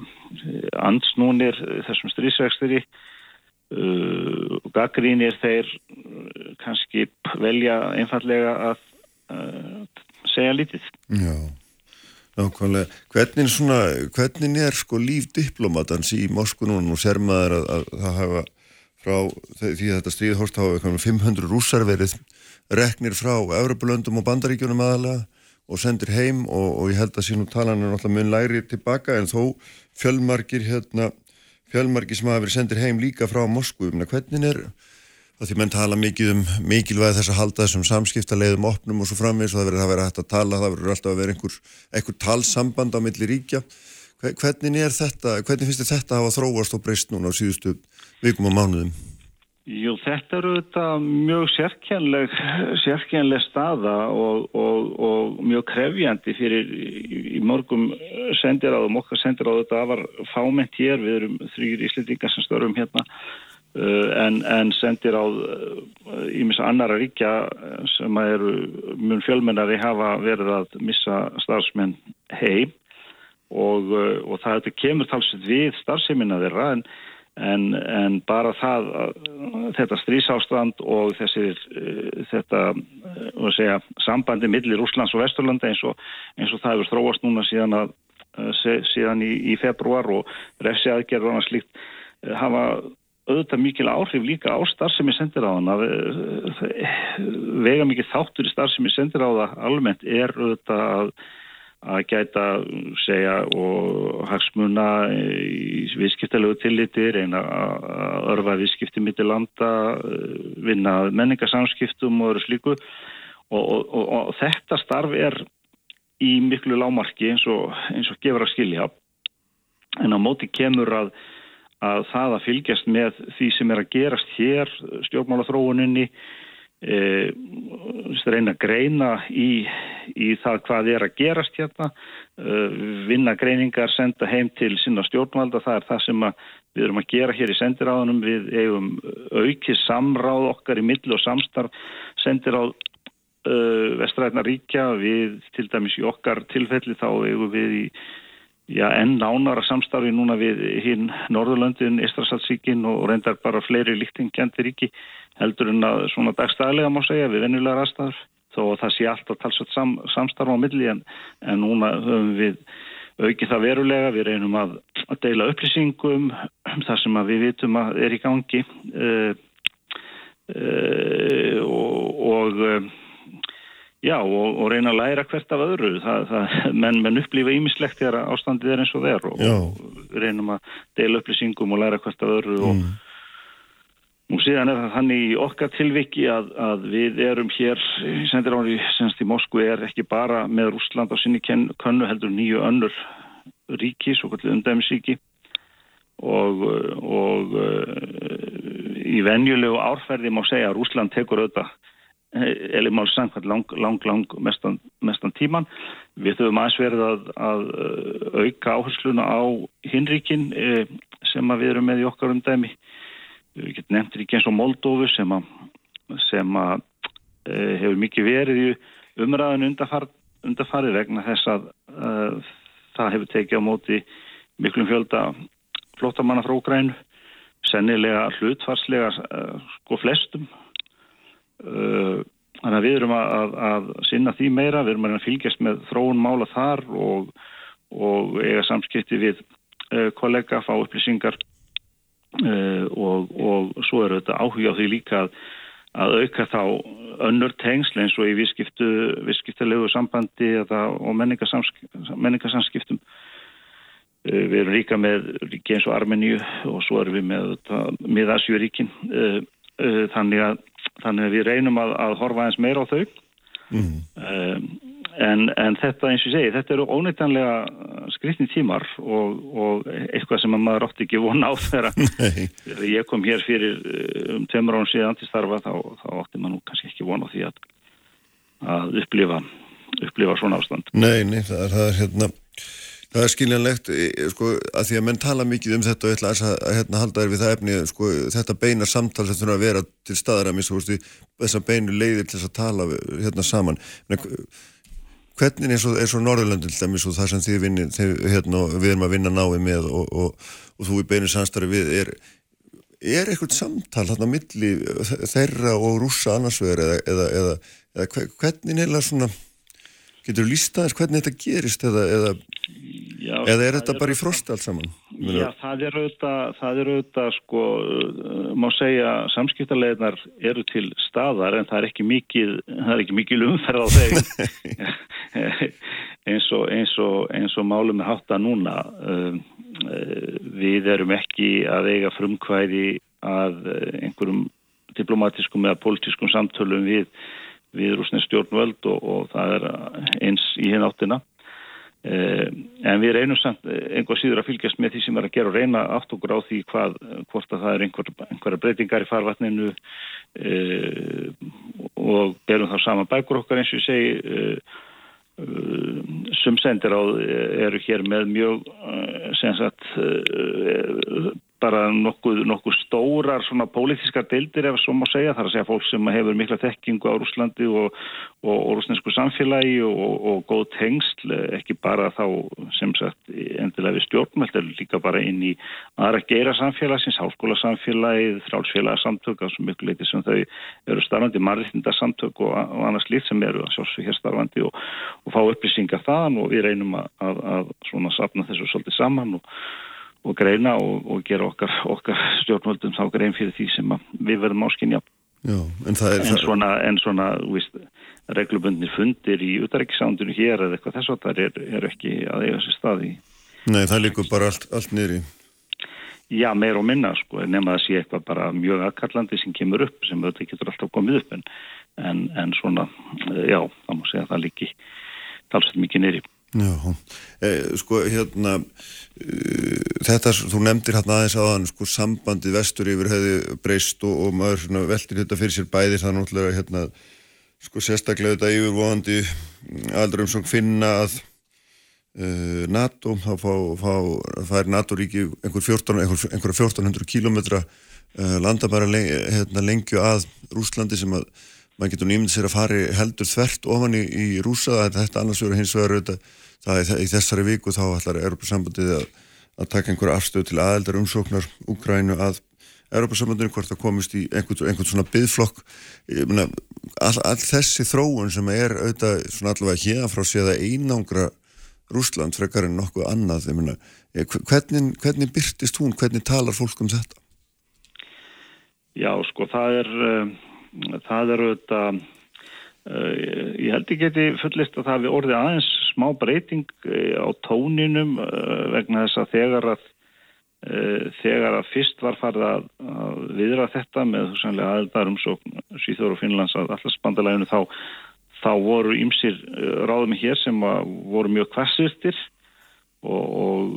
ansnúnir þessum strísvexturi uh, gaggrínir þeir kannski velja einfallega að segja lítið. Já, nákvæmlega. Hvernig, svona, hvernig er sko líf diplomatans í Moskú núna? Og ser maður að, að það hafa frá því að þetta stríðhorst hafa 500 rússar verið reknir frá Evropalöndum og Bandaríkjunum aðalega og sendir heim og, og ég held að sínum talan er náttúrulega mun læri tilbaka en þó fjölmarkir hérna, fjölmarkir sem hafa verið sendir heim líka frá Moskvu, hvernig er það því menn tala mikið um mikilvæg þess að halda þessum samskiptaleiðum opnum og svo framvegis og það verður að vera hægt að tala það verður alltaf að vera einhver, einhver talsamband á milli ríkja. Hvernig er þetta, hvernig finnst þetta að hafa þróast og breyst núna á síðustu vikum og mánuðum? Jú, þetta eru þetta mjög sérkjænleg, sérkjænleg staða og, og, og mjög krefjandi fyrir í, í morgum sendiráðum, okkar sendiráðu þetta var fáment hér, við erum þrýr íslendingar sem störum hérna en, en sendiráð ímis uh, annara ríkja sem eru mjög fjölmennari hafa verið að missa starfsmenn heim. Og, og það kemur talsið við starfseminna þeirra en En, en bara það, þetta strísástand og þessir, þetta segja, sambandi millir Úslands og Vesturlanda eins og, eins og það hefur þróast núna síðan, að, síðan í, í februar og refsi annað slíkt hafa auðvitað mikil áhrif líka á starfsemi sendiráðan vega mikið þáttur í starfsemi sendiráða almennt er auðvitað að að gæta segja og hagsmuna í viðskiptalegu tilliti, reyna að örfa viðskipti mitt í landa, vinna menningarsamskiptum og öru slíku. Og, og, og, og þetta starf er í miklu lámarki eins og, eins gefur að skilja. En á móti kemur að, að það að fylgjast með því sem er að gerast hér, stjórnmála þróuninni e, reyna að greina í, í það hvað er að gerast hérna e, vinna greiningar, senda heim til sinna stjórnvalda, það er það sem við erum að gera hér í sendiráðunum. Við eigum aukið samráð okkar í millu og samstarf sendiráð e, vestræðna ríkja. Við til dæmis í okkar tilfelli þá eigum við í Já, enn nánara samstarfi núna við hinn Norðurlöndin, Ístrasaldsíkin og reyndar bara fleiri líktingjandi ríki heldur en að svona dagstæðilega má segja við vennulegar aðstæður þó það sé alltaf talsett sam, samstarf á milli en, en núna höfum við aukið það verulega, við reynum að, að deila upplýsingum um það sem við vitum að er í gangi uh, uh, og, og Já og, og reyna að læra hvert af öðru. Það, það, menn, menn upplýfa ímislegt þegar ástandið er eins og þeir og, og reynum að deila upplýsingum og læra hvert af öðru og, mm. og síðan er það þannig í okkar tilviki að, að við erum hér sendir ári senst í Moskvu er ekki bara með Rúsland á sinni könnu heldur nýju önnur ríki, svo kallið undæmisíki og í venjulegu árferði má segja að Rúsland tekur auðvitað eða mál samkvæmt lang, lang, lang mestan, mestan tíman. Við höfum aðeins verið að, að uh, auka áhersluna á hinríkin eh, sem við erum með í okkar umdæmi. Við getum nefnt ríki eins og Moldófu sem að, sem eh, hefur mikið verið í umræðinu undarfar, undarfarið vegna þess að það hefur tekið á móti miklum fjölda flottamanna frá Ukrænu, sennilega hlutfarslega sko flestum Eh, þannig að við erum að, að, sinna því meira, við erum að fylgjast með þróun mála þar og, og eiga samskipti við uh, kollega, fá upplýsingar. Uh, og, og svo er þetta áhuga á því líka að, að auka þá önnur tengsl eins og í visskiptu, visskiptilegu sambandi og menningarsamskiptum. Við erum líka með ríki eins og Armeníu og svo erum við með miðasjuríkin þannig að, þannig að við reynum að, að horfa eins meira á þau. Mm. um, en, en þetta eins og segi, þetta eru óneitanlega skrifni tímar og, og eitthvað sem maður ótti ekki vona á þeirra þegar ég kom hér fyrir eh, um tveimur án síðan til starfa þá, þá ótti maður nú kannski ekki vona á því að, að upplifa upplifa svona ástand. Nei, nei, það er, það er hérna Það er skiljanlegt, sko, að því að menn tala mikið um þetta og ég ætla að, að hérna, halda þér við það efni, sko, þetta beina samtal sem þurfa að vera til staðar að missa, þess að beinu leiðir til þess að tala hérna saman. Hvernig er svo, svo Norðurlöndin það sem þið vinni, þið, hérna, við erum að vinna náið með og, og, og þú í beinu samstarfi við, er, er eitthvað samtal þarna milli þeirra og rúsa annarsvegar eða, eða, eða, eða hvernig er það svona, getur þú lístaðis hvernig þetta gerist eða, Já, eða er þetta bara í frost allt saman? Já, það er auðvitað, það er auðvitað sko, má segja samskiptarleginar eru til staðar en það er ekki mikið, það er ekki mikið umferð á þeim eins og, eins og, eins og málum er hátta núna um, uh, við erum ekki að eiga frumkvæði að einhverjum diplomatiskum eða politískum samtölum við, við rúsnest stjórnvöld og, og það er eins í hinn áttina. Eh, en við reynum samt eh, einhver síður að fylgjast með því sem er að gera og reyna aft okkur á því hvað, hvort að það er einhver, einhverja breytingar í farvatninu e, og berum þá sama bækur okkar eins og ég segi e, e, sumsendir á eru hér með mjög sem sagt bara nokkuð, nokkuð stórar svona pólitískar deildir ef svo má segja, þar að segja fólk sem hefur mikla tekkingu á Rúslandi og, og, og rúsnesku samfélagi og, og góð tengsl, ekki bara þá sem sagt endilega við stjórnmælt er líka bara inn í aðra geira samfélagsins, háskóla samfélagið þrálsfélaga samtök á svo miklu leiti sem þau eru starfandi, margirtinda samtök og annars lít sem eru að sjálfsög hér starfandi og fá upplýsingar þaðan og við reynum að, að, að svona sapna þessu svolítið saman og og greina og, og gera okkar, okkar stjórnvöldum þá grein fyrir því sem við verðum áskinja. Já, en, en svona, en svona víst, reglubundnir fundir í utaríkisándinu hér eða eitthvað þess að það er, er ekki að eiga sér staði. Nei, það líkur bara allt, allt í. Já, meir og minna sko, nema að sé eitthvað bara mjög aðkallandi sem kemur upp sem auðvitað getur alltaf komið upp en, en, svona, já, það má segja að það líki talsveit mikið í. Já, eh, sko hérna uh, þetta, þú nefndir hérna aðeins aðan sko sambandið vestur yfir hefði breyst og, og maður svona, veldir þetta fyrir sér bæðir það náttúrulega hérna sko sérstaklega þetta yfirvóðandi aldrei um svona finna að uh, NATO þá fá, fá, fær NATO-ríki einhver 14, einhver, einhver 1400 kílometra uh, landa bara leng, hérna, lengju að Rúslandi sem að maður getur nýmyndið sér að fari heldur þvert ofan í, í rúsa þetta annars verður hins vegar auðvitað það er í þessari viku þá ætlar Europasambandið að, að taka einhverja afstöð til aðeldar umsóknar Úgrænu að Europasambandinu hvort það komist í einhvern, einhvern svona byðflokk all, all þessi þróun sem er auðvitað svona allavega hérna frá séða einangra Rúsland frekar en nokkuð annað mena, hvernig, hvernig byrtist hún, hvernig talar fólk um þetta? Já sko það er uh, það er auðvitað ég held ekki geti fullist að það hefði orðið aðeins smá breyting uh, á tóninum uh, vegna þess að þegar að þegar að fyrst var farið að, að viðra þetta með þú sannlega aðeldarum svo Svíþóru og Finnlands að allars bandalægunu þá, þá voru ymsir ráðum hér sem voru mjög kvassirtir og, og,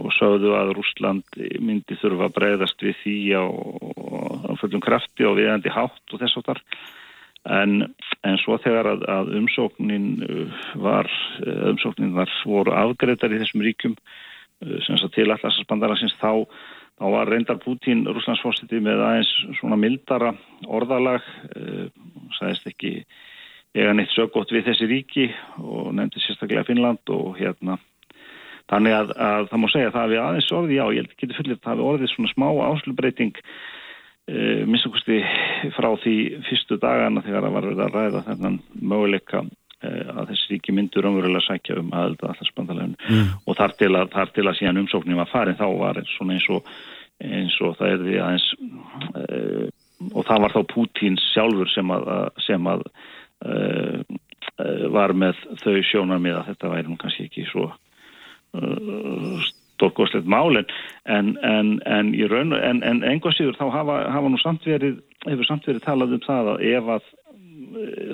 og sögðu að Rúsland myndi þurfa að breyðast við því á, á fullum krafti og viðandi hátt og þess að þar En, en svo þegar að, að umsóknin uh, var, uh, umsóknin var, voru afgreðar í þessum ríkum uh, sem þess að til allarsbandarasins þá, þá var reyndar Putin rúslandsfórstiti með aðeins svona mildara orðalag, sæðist ekki eiga neitt sögótt við þessi ríki og nefndi sérstaklega Finnland og hérna. Þannig að, að það má segja að það hefði aðeins orði, já ég held ekki að það hefði orðið svona smá áslubreiting Uh, minnstakosti frá því fyrstu dagana þegar það var verið að ræða þennan möguleika að þessi ríki myndur umverulega sækja um aðelda allarsbandaleginu mm. og þar til, að, þar til að síðan umsóknum var farin þá var svona eins og, eins og það er því aðeins uh, og það var þá Pútín sjálfur sem að, sem að uh, var með þau sjónar með að þetta væri nú kannski ekki svo stórgóðslegt málin en, en, en í raun en, en einhvað síður þá hafa, hafa nú samt verið hefur samt verið talað um það að ef að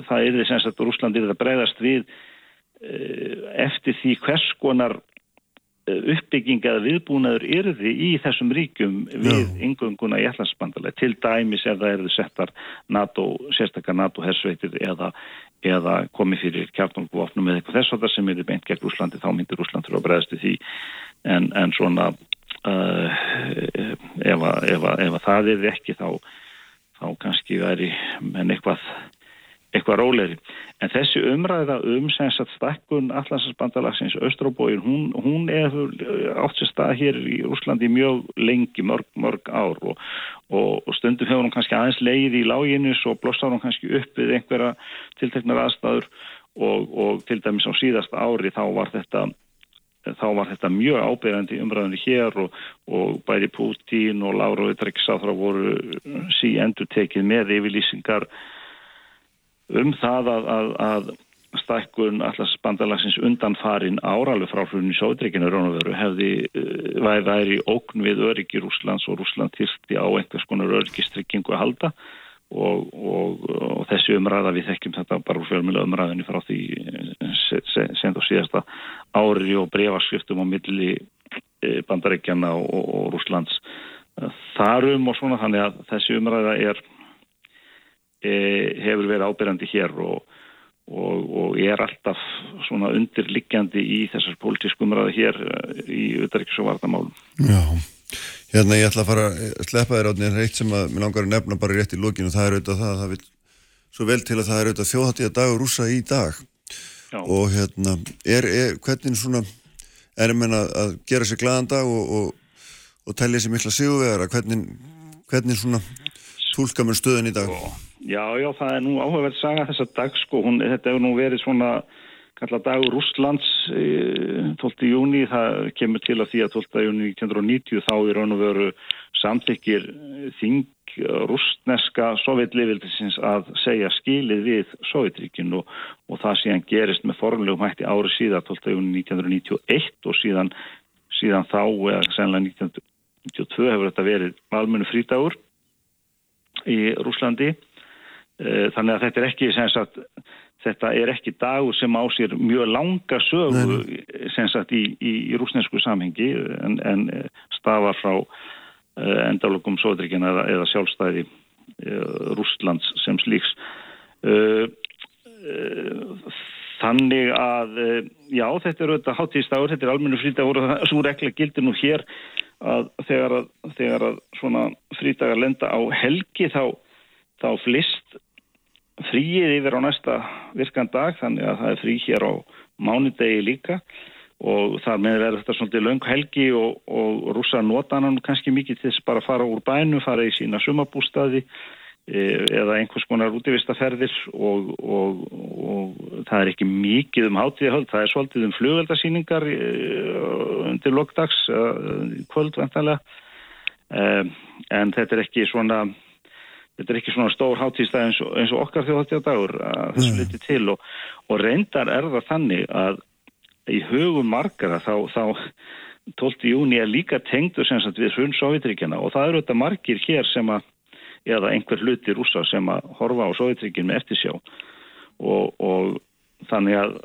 það er því sem að Rúsland er að breyðast við eh, eftir því hvers konar eh, uppbygging eða viðbúnaður því í þessum ríkjum við yngönguna í allansbandalega til dæmis ef það eru settar NATO, sérstakar NATO-hersveitir eða, eða komið fyrir kjartungvofnum eða eitthvað þess að það sem eru beint gegn Rúslandi þá myndir Rúsland fyrir að breyðast því en, en svona uh, ef, að, ef, að, ef að það er ekki þá þá kannski veri menn eitthvað eitthvað róleri. En þessi umræða um stakkun allansasbandalagsins Östróbóin, hún, hún er átt sér stað hér í Úslandi mjög lengi, mörg, mörg ár og, og, og stundum hefur hún kannski aðeins leið í láginus og blossar hún kannski upp við einhverja tilteknar aðstæður og, og til dæmis á síðasta ári þá var þetta þá var þetta mjög ábyrgandi umræðinu hér og, og bæri Pútín og Láru Ötreiksáþra voru sí endur tekið með yfirlýsingar um það að, að, að stækkun allars bandalagsins undanfarin áralu frá hrunni sódreikinu Rónaveru hefði uh, væri ókn við öryggi Rúslands og Rúsland tilti á einhvers konar öryggistryggingu að halda. Og, og, og þessi umræða við þekkjum þetta bara úr fjölmjöla umræðinu frá því send og síðasta ári og brefarskriftum á milli eh, bandaríkjana og, og Rúslands þarum og svona þannig að þessi umræða er e, hefur verið ábyrjandi hér og, og, og er alltaf svona undirliggjandi í þessar pólitískum ræði hér e, í auðvitaðriks og vartamálum. Já, hérna ég ætla að fara að sleppa þér átni en reitt sem að mér langar að nefna bara rétt í lókinu og það er auðvitað það að það vil svo vel til að það er auðvitað þjóðhattíða dagur rúsa í dag Já. og hérna er, er hvernig svona er að menna að gera sér glaðan dag og, og, og tellja sér mikla sigurvegara hvernig, hvernig svona tólka mér stöðun í dag? Já Já, já, það er nú áhugaverð að saga þessa dag sko, hún, þetta hefur nú verið svona kalla dagur Rústlands 12. júni, það kemur til að því að 12. júni 1990 þá er raun og veru samþykir þing rústneska sovjetlifildisins að segja skilið við Sovjetríkinu og, og það síðan gerist með formlegum hætti ári síðan 12. júni 1991 og síðan, síðan þá, eða senlega 1992 hefur þetta verið almennu frítagur í Rúslandi Eh, þannig að þetta er ekki sagt, þetta er ekki dagur sem á sér mjög langa sögu sagt, í, í, í rúsnesku samhengi en, en eh, stafar frá uh, endalögum sóðrikina eða, eða sjálfstæði uh, Rúslands sem slíks. Þannig að já þetta er auðvitað hátíðstagur, þetta er almennu frítagur og það svo rekla gildir nú hér að þegar að, þegar að svona frítagar lenda á helgi þá þá flist fríið yfir á næsta virkan dag þannig að það er frí hér á mánudegi líka. Og þar með verður þetta svolítið laung helgi og, og rúsa notanan kannski mikið til þess bara að fara úr bænu, fara í sína sumabústaði e, eða einhvers konar útífistaferðir og, og, og það er ekki mikið um hátíðahöld, það er svolítið um flugveldasýningar e, undir lokdags, e, en þetta er ekki svona þetta er ekki svona stór hátíðstæð eins, eins og okkar þjóðháttíðadagur að þessu liti til og, og reyndar er það þannig að í hugum margara þá, þá 12. júni er líka tengdur sem sagt við hrun Sovjetríkjana og það eru þetta margir hér sem að eða einhver hluti rúsa sem að horfa á Sovjetríkin með eftirsjá og, og þannig að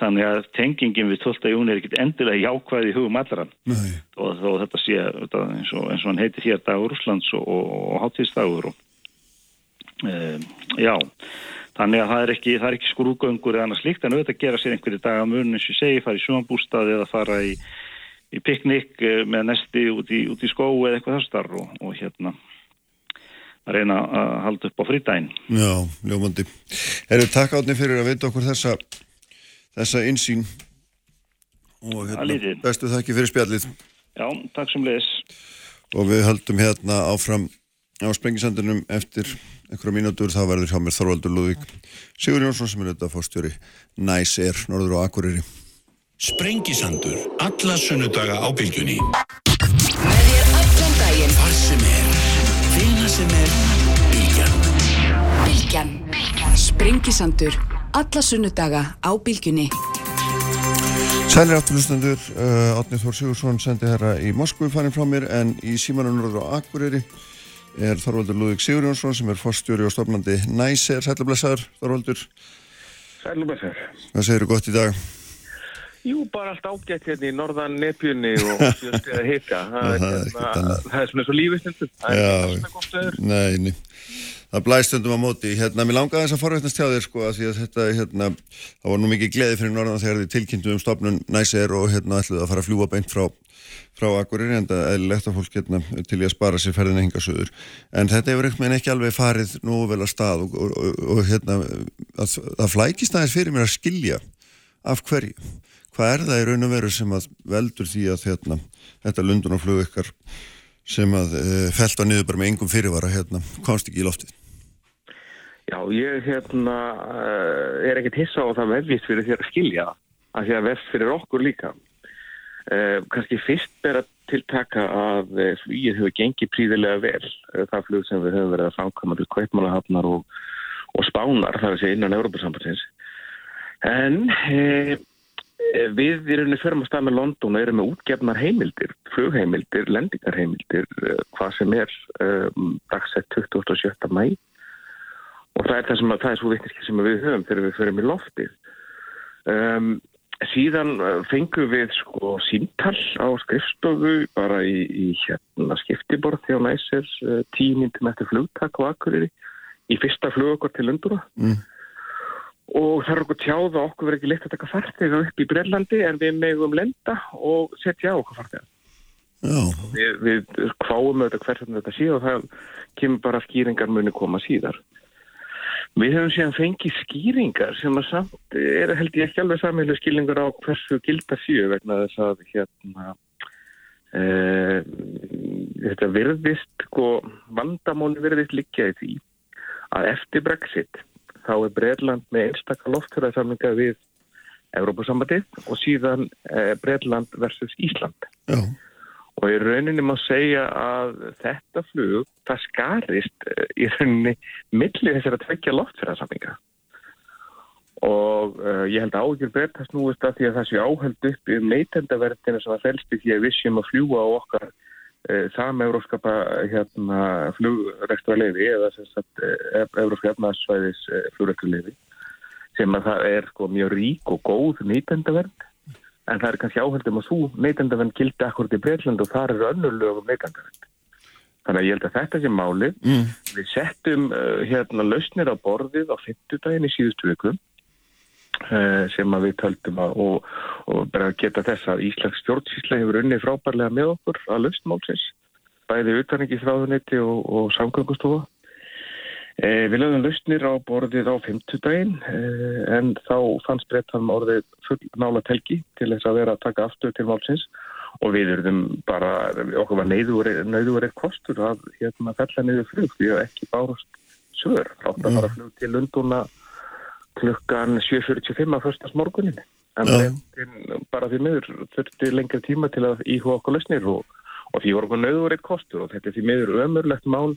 þannig að tengingin við 12. júni er ekkit endilega jákvæði í hugum allra og þó þetta sé eins, og, eins og hann heitir hér dagur Úslands og, og hátíðsdagur og já, þannig að það er ekki, ekki skrúgöngur eða annars líkt en auðvitað gera sér einhverju dag að mörn eins og segi, fara í sjónbústaði eða fara í, í piknik uh, með nesti út í, út í skó eða eitthvað þessar og, og hérna að reyna að halda upp á frídægin. Já, ljómandi. Erum takk átni fyrir að veita okkur þessa þessa insýn og hérna, bestu þakki fyrir spjallið. Já, takk sem leis. Og við höldum hérna áfram á Sprengisandunum eftir einhverja mínútur þá verður hjá mér Þorvaldur Lúðvík Sigur Jónsson sem er auðvitað fórstjóri Næs er, Norður og Akureyri Sprengisandur, alla sunnudaga á bylgjunni. Með þér allan daginn. Hvar sem er, hvena sem er, bylgjan. Bylgjan. Sprengisandur. Alla sunnudaga á bylgjunni. Sælir afturlustendur, uh, Átni Þór Sigursson sendi herra í Moskvu farin frá mér en í símanum Norður og Akureyri er Þorvaldur Lúðvík Sigur Jónsson sem er fórstjóri og stofnandi Næs er, sælublessaður Þorvaldur, Sælumessar. hvað segir þú gott í dag? Jú, bara allt ágætt hérna í norðan nepjunni og sjöst eða hika. Það er, svona svo lífið stundum. Það er svona gott stöður. Nei, nei. Það blæst stundum á móti. Hérna, mér langaði þess að forvétnast hjá þér sko að því að þetta, hérna, það var nú mikið gleði fyrir norðan þegar þið tilkynntu um stopnun næsir og hérna ætluðu að fara að fljúa beint frá, frá Akureyri en það er eðlilegt að fólk hérna til í að spara sér ferðina hingasöður. En þetta hefur einhvern veginn ekki alveg farið nú vel að stað og, og, og, og hérna, að, það flækist aðeins fyrir mér að skilja af hverju. Hvað er það í raun og veru sem að veldur því að hérna, þetta lundunarflug ykkar sem að uh, felt var niður bara með engum fyrirvara hérna, komst ekki í loftið. Já, ég hérna uh, er ekkert hissa á að það vefjist fyrir þér að skilja að því að vefst fyrir okkur líka. Uh, kannski fyrst ber að tiltaka að uh, flugið hefur gengið príðilega vel. Uh, það flug sem við höfum verið að framkama til Kveitmálahafnar og, og Spánar, það er að segja innan Európa-sambandsins. En uh, við í förum að stað með London og erum með útgefnar heimildir, flugheimildir, lendingarheimildir, hvað sem er um, dagsett 27. mæ og það er það sem að, það er svo vitniski sem við höfum þegar við förum í loftið. Um, síðan uh, fengum við sko síntal á skrifstofu bara í, í hérna skiptiborð þjá næsir uh, tíu myndum eftir flugtak á Akureyri í fyrsta flug okkur til Undura Mm. og það er okkur tjáð að okkur verður ekki leitt að taka farþega upp í Brellandi en við megum lenda og setja á okkur farþega. Já, Við, við kváum auðvitað hvernig þetta sé og það kemur bara skýringar muni koma síðar. Við höfum síðan fengið skýringar sem að samt er held ég ekki alveg samheilu skýringar á hversu gildar séu vegna þess að hérna e, þetta virðist sko, vandamóni virðist liggja í því að eftir Brexit þá er Breitland með einstakar loftfjörðarsamlinga við Európa-sambandið og síðan e, Breitland versus Ísland. já, Og í rauninni má segja að þetta flug, það skarist eh, í rauninni millið þessar að tvekja loftfjörðarsamlinga. Og uh, ég held að ágjur breyta snúist að því að það sé áheld upp um neytendaverðina sem að felst í því að við séum að fljúa á okkar uh, sameuróskapa hérna, flugrekturleifi eða euróska efnaðsvæðis uh, flugrekturleifi sem að það er sko mjög rík og góð neytendaverð en það er kannski áhaldum að þú neytendaverð gildi akkurat í Breitland og þar eru önnur lög um neytendaverð. Þannig að ég held að þetta sé máli. mm. Við settum uh, hérna lausnir á borðið á 50 daginn í síðustu viku uh, sem að við töldum að og, og bara geta þess að Íslands stjórnsísla hefur unni frábærlega með okkur að lausnmálsins, bæði utanengisráðuniti og, og samgöngustofa. Eh, við lögum lausnir á borðið á 50 daginn eh, en þá fannst brettan orðið full nála telgi til þess að vera að taka afstöð til málsins og við erum bara, okkur var neyður eitt kostur að hérna fella niður flug því að ekki bárast svör. Átt að fara flug til Lundúna klukkan 7.45 að förstas morgunin. En brettin bara því miður þurfti lengri tíma til að íhuga okkur lausnir og, og því voru okkur neyður eitt kostur og þetta er því miður ömurlegt mál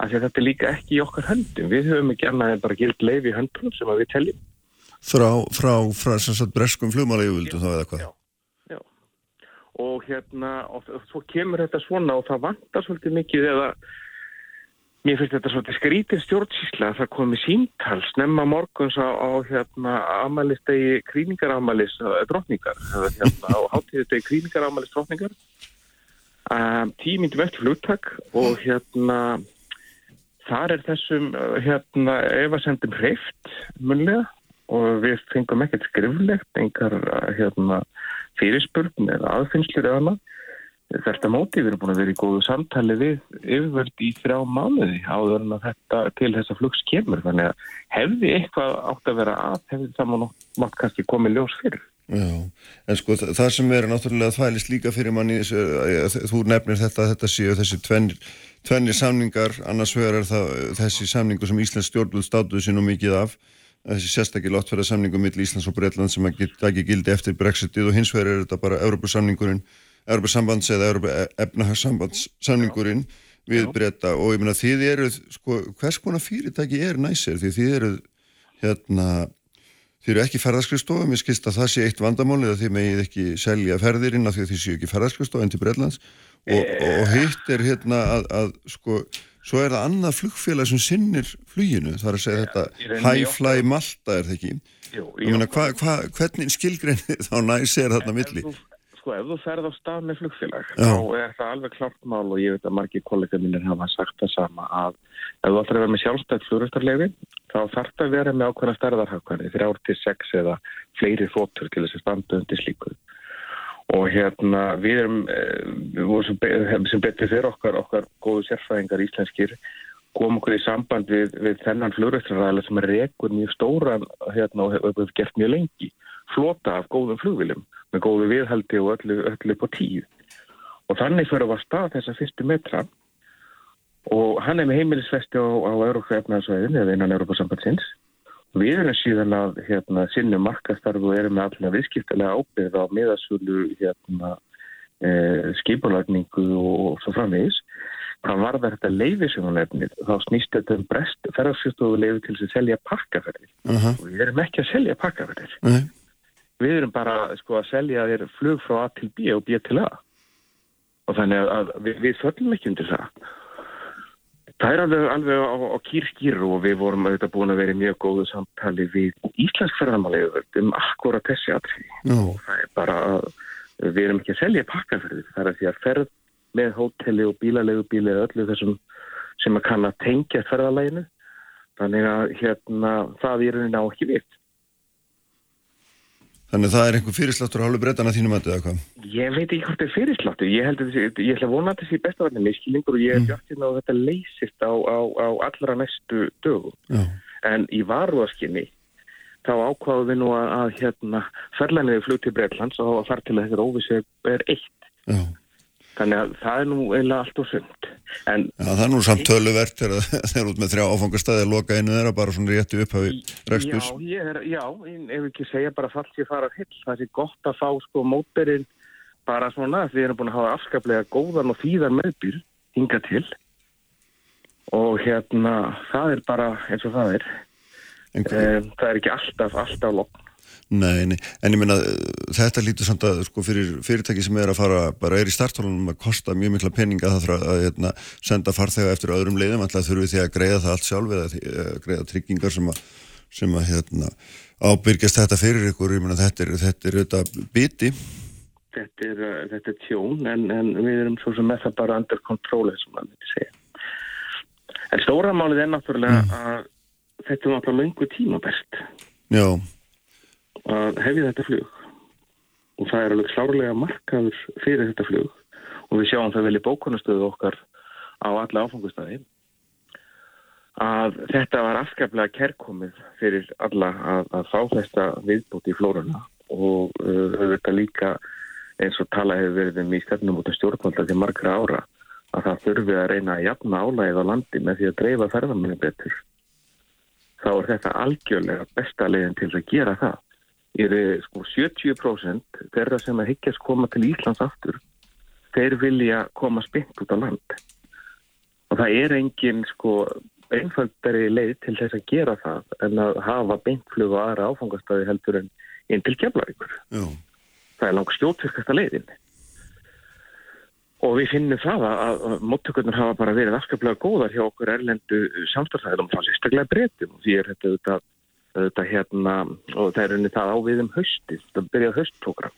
að því að þetta er líka ekki í okkar höndum. Við höfum ekki annað en bara gild leif í höndunum sem við teljum. frá, frá, frá sem sagt breskum flugmála yfirvildum þá eða hvað. Já. Já. Og hérna, og svo kemur þetta svona og það vantar svolítið mikið eða mér finnst þetta svolítið skrítin stjórnsísla að það komi síntal snemma morguns á, á hérna amalistegi krýningaramalis drottningar eða hérna á hátíðutegi krýningaramalis drottningar um, tímyndum eftir flugtak og hérna þar er þessum uh, hérna efasendum hreift munlega og við fengum ekkert skriflegt, engar uh, hérna, fyrirspurn eða aðfinnslur eða annað. Þetta móti við erum búin að vera í góðu samtali við yfirvöld í þrjá mánuði áður en að þetta til þessa flugs kemur. Þannig að hefði eitthvað átt að vera að, hefði það mátt kannski komið ljós fyrir. Já, en sko þa- það sem er náttúrulega þvælist líka fyrir manni þessu, að þú nefnir þetta að þetta séu þessi tvennir, tvennir samningar annars er það eh, þessi samningu sem Íslands stjórnvöld státuðu sér nú mikið af þessi sérstakki lottferða samningu mill Íslands og Breitland sem taki gildi eftir Brexitið og hins er þetta bara Európusamningurinn Európusambands eða Európa efnahagssambands samningurinn við breyta og ég meina þið eruð sko, hvers konar fyrirtæki er næsir? Því þið eruð hérna Þið eru ekki ferðarskristofa, mér skilst að það sé eitt vandamálið að þið megið ekki selja ferðir inn af því að þið séu ekki ferðarskristofa en til Breitlands og, og hitt er hérna að, að sko, svo er það annað flugfélag sem sinnir fluginu, það er að segja þetta rauninni Highfly Malta er það ekki? Jú, ég meina hva, hva, hvernig skilgreinir þá næs er þarna milli? Ef þú, sko, ef þú ferð á stað með flugfélag, Já. þá er það alveg klart mál og ég veit að margir kollega mínir hafa sagt það sama að ef þú ætlar að vera með sjálfstætt flugrættarleifi, þá þarf það að vera með ákveðna stærðarhagkvæði, þrjár til sex eða fleiri þóttur til þess að standa undir slíku. Og hérna, við erum, eh, við vorum sem, be- sem betur fyrir okkar, okkar góðu sérfræðingar íslenskir, kom okkur í samband við, við þennan flugrættarræðilega sem er rekur mjög stóran hérna, og hefur hefur gert mjög lengi flota af góðum flugvilum með góðu viðhaldi og öllu, öllu på tíð. Og þannig fyrir að var stað þessa fyrstu metra og hann er með heimilisvesti á, á Európa efnaðsvæðin eða innan Európa sambandsins. Við erum síðan að hérna, sinni markastarfu og erum með allra viðskiptilega ábyrð á miðasölu hérna, e, skipulagningu og svo framvegis. Hvað var þetta leifi sem hún nefnir? Þá snýst þetta um brest ferðarskristofu leifi til þess að selja pakkaferðir. Aha, Og við erum ekki að selja pakkaferðir. nei, Við erum bara sko, að selja þér flug frá A til B og B til A. Og þannig að, að við, við föllum ekki undir það. Það er alveg, alveg á, á kýrskýr og við vorum auðvitað búin að vera í mjög góðu samtali við Íslensk ferðarmálega um akkurat þessi atriði. já, Það er bara að við erum ekki að selja pakkaferðir. Það er að því að ferð með hóteli og bílalegu bíli eða öllu þessum sem að kann að tengja ferðalæginu. Þannig að hérna, það er á ekki við. Þannig að það er einhver fyrirsláttur að hálfu breytana þínum að eða hvað Ég veit ekki hvort það er fyrirsláttu. Ég held að þessi, ég ætla að vona að þessi bestavarnir miskilingur og ég er bjartinn á að þetta leysist á, á, á allra næstu dögum. Já, En í varúaskinni þá ákváðum við nú að, að hérna, ferlæniði flug til Breitlands og að fara til að þetta óvissu er eitt. já Þannig að það er nú eiginlega allt og sumt. En Já, það er nú samt töluvert þegar þeir út með þrjá áfangastæði að loka einu þeirra bara svona rétti upphafi reksturs. Já, ég er, já, ef ekki segja bara fall sér fara hill, það er gott að fá sko mótberinn bara svona, við erum búin að hafa afskaplega góðan og þýðan meðbyr hinga til og hérna, það er bara eins og það er. En, Um, það er ekki alltaf, alltaf lokn. Nei, nei, en ég meina þetta lítur samt að sko fyrir fyrirtæki sem er að fara, bara er í starthólunum að kosta mjög mikla peninga það þarf að, að hérna, senda farþega eftir öðrum leiðum. Alltaf þurfi því að greiða það allt sjálf eða eða greiða tryggingar sem að, sem að hérna, ábyrgjast þetta fyrir ykkur, ég meina þetta er þetta er þetta biti. Þetta er, uh, þetta er tjón en, en við erum svo sem með það bara under control og maður myndi segja. En stóra málið er náttúrulega að þetta er náttúrulega löngu tímabært. Já, að hefja þetta flug. Og það er alveg klárlega markaður fyrir þetta flug. Og við sjáum það vel í bókunastöðu okkar á alla áfangustæði að þetta var afskaplega kerkomið fyrir alla að, að fá þetta viðbúti í flórunna og uh, þetta líka eins og tala hefur verið um í stefnum út af stjórnvalda til margra ára að það þurfi að reyna að jafna álægið á landi með því að dreifa ferðamenni betur. Þá er þetta algjörlega besta leiðin til að gera það eru sko 70% þeirra sem að hyggjast koma til Íslands aftur þeir vilja koma spint út á land. Og það er engin sko einfaldari leið til þess að gera það en að hafa beintflug og aðra áfangastæði heldur en inn til já, það er langt skjótvirkasta leiðin. Og við finnum það að, móttökurnar hafa bara verið afskaplega góðar hjá okkur erlendu samstæðsæðum það er sérstaklega breytum og því er þetta auðvitað, auðvitað hérna og það er unni það á við um haustið það byrjað haustprogram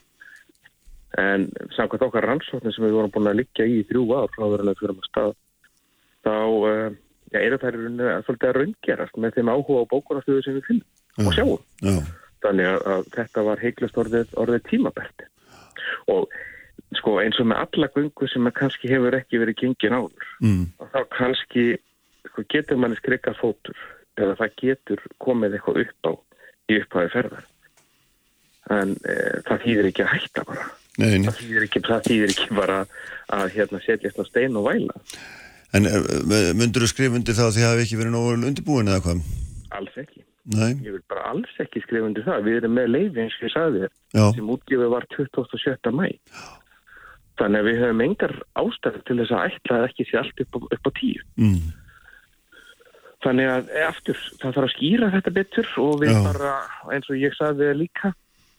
en samkvæmt okkar rannsóknir sem við vorum búin að liggja í þrjú ár frá verðanlega fyrir að stað þá uh, ja, eru þær í rauninni að svolítið að raungerast með þeim áhuga á bókunastöðu sem við finnum og sjáum. já, þannig að, að þetta var heiklust orðið, orðið tímabært og sko eins og með alla gungu sem að kannski hefur ekki verið gengin áður mm, og þá kannski sko, getur manni skrikka fótur eða það getur komið eitthvað upp á í upphæði ferðar. En e, það þýðir ekki að hætta bara. Nei, nei. það þýðir ekki, það þýðir ekki bara að hérna setjast á stein og væla. En myndur þú skrifa undir það að þið hafi ekki verið nógu undirbúin eða hvað? alls ekki. Nei, ég vil bara alls ekki skrifa undir það. Við erum með leiði eins og ég sagði þér sem útgifið var 27. mæ þannig að við höfum engar ástæður til þess að ætla að ekki sé allt upp á, upp á tíu. Mm, þannig að e, aftur, það þarf að skýra þetta betur og við Já. bara, eins og ég sagði líka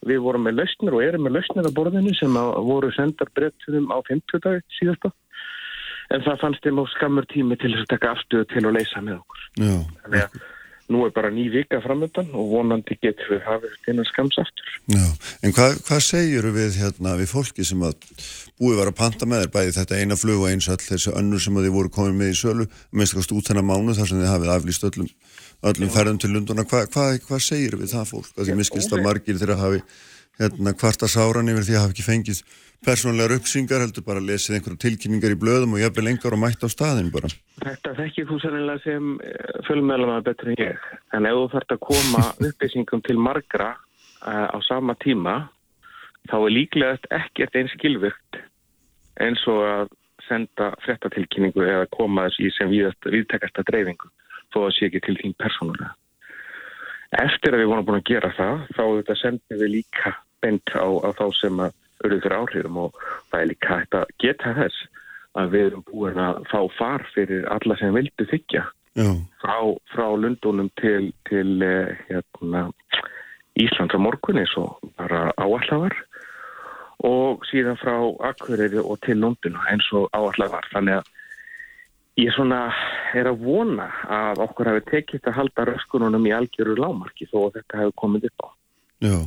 við vorum með lausnir og erum með lausnir á borðinu sem voru sendar brettunum á 50 dag síðasta. En það fannst þeim á skammur tími til þess að taka afstöðu til að leysa með okkur. Já, þannig að nú er bara ný vika framöndan og vonandi getur við hafið þennan skams aftur já. En hvað, hvað segir við hérna við fólki sem að búið var að panta með þér bæði þetta eina flug og eins all þessi önnur sem að þið voru komin með í sölu minnst út þennan mánu þar sem þið hafið aflýst öllum, öllum ferðum til Lunduna hvað hva, hva segir við það fólk? Að því miskist að margir þeirra hafi hérna kvarta sáran yfir því að hafi ekki fengið persónlegar uppsingar heldur bara lesið einhverjum tilkynningar í blöðum og jafnvel lengar og mætt á staðin bara. Þetta þekkir þú sennilega sem fjölumælamaður betur en ég en ef þú þarft að koma upplýsingum til margra uh, á sama tíma þá er líklegast ekkert eins skilvirkt eins og að senda frettatilkynningu eða koma þess í sem viðtekasta dreifingu þó að sé ekki til þín persónulega. Eftir að við vorum búin að gera það þá þetta sendum við líka bent á, á þá sem að auðvitað fyrir áhrifum og það er líka hægt að geta þess að við erum búin að fá far fyrir alla sem vildu þykja frá, frá Lundunum til, til eh, hérna, Íslands á morgunni svo bara áallar var og síðan frá Akureyri og til Lunduna eins og áallar var. Þannig að ég svona er að vona að okkur hafi tekist að halda röskununum í algjöru lámarki þó að þetta hefur komið upp á já.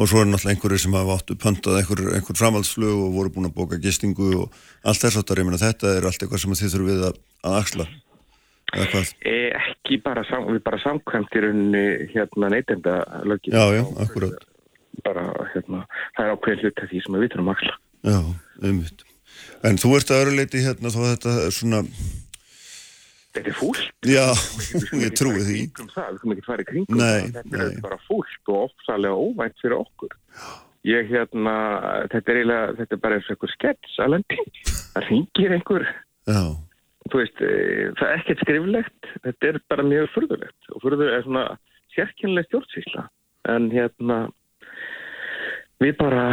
Og svo er náttúrulega einhverju sem hafa áttu pöntað einhver, einhver framhaldsflug og voru búin að bóka gistingu og allt þess áttar, ég meina þetta er allt eitthvað sem þið þurfum við að, að axla. E, ekki bara, við bara samkvæmt í rauninni hérna neytenda lögin Já, já, akkurat. bara hérna, það er ákveðin hlut af því sem við þurfum að axla Já, umvitt. En þú ert að öru leiti hérna að þetta svona, þetta er fúlt. Já, ég trúi því. kringum það, við komum ekki að fara í kringum Nei, það, þetta er nei. bara fúlt og ofsalega óvænt fyrir okkur. Ég hérna þetta er eiginlega, þetta er bara eins og einhver skets að lendi, það ringir einhver. Já, þú veist, e, það er ekkert skriflegt. Þetta er bara mjög furðulegt. Og furðulegt er svona sérkynlega stjórnsýsla. En hérna við bara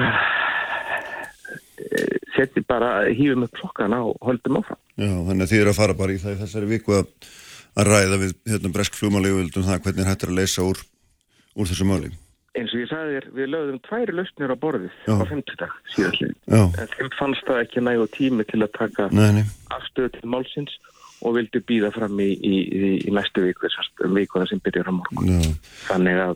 setjum bara hýfum upp klokkana og höldum áfram já, þannig að þið eru að fara bara í það í þessari viku að, að ræða við hérna bresk flugmáleguvöldum það hvernig hættir að leysa úr, úr þessu máli. eins og ég sagði þér, við lögðum tværi lausnir á borðið Já. á 50 dag Já, en þeim fannst það ekki nægu tími til að taka afstöðu til málsins og vildu býða fram í, í, í, næstu viku, þessast vikuna sem byrjar á morgun. já, Þannig að,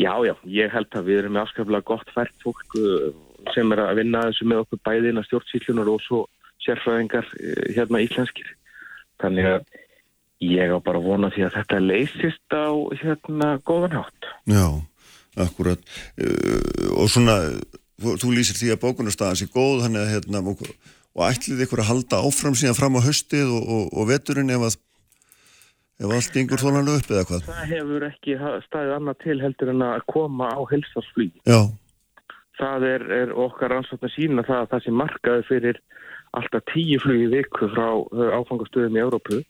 já, já, ég held að við erum með afskaplega gott fært fólk uh, sem er að vinna þessu með okkur bæði innan stjórnsýslunar og svo sérfræðingar uh, hérna íslenskir. Þannig að ég á bara vona því að þetta leysist á hérna góðan hátt. já, akkurat. Uh, og svona, þú, lýsir því að bókunarstaðan sé góð, þannig að hérna, og, og ætlið ykkur að halda áfram síðan fram á haustið og, og, og veturinn ef að ef allt gengur þólanlega upp eða hvað. Það hefur ekki staðið annað til heldur en að koma á helsarsflýg. Já, það er, er okkar rannsókn að sína það að það sem markaði fyrir alltaf tíu flug í viku frá uh, áfangastöðum í Európu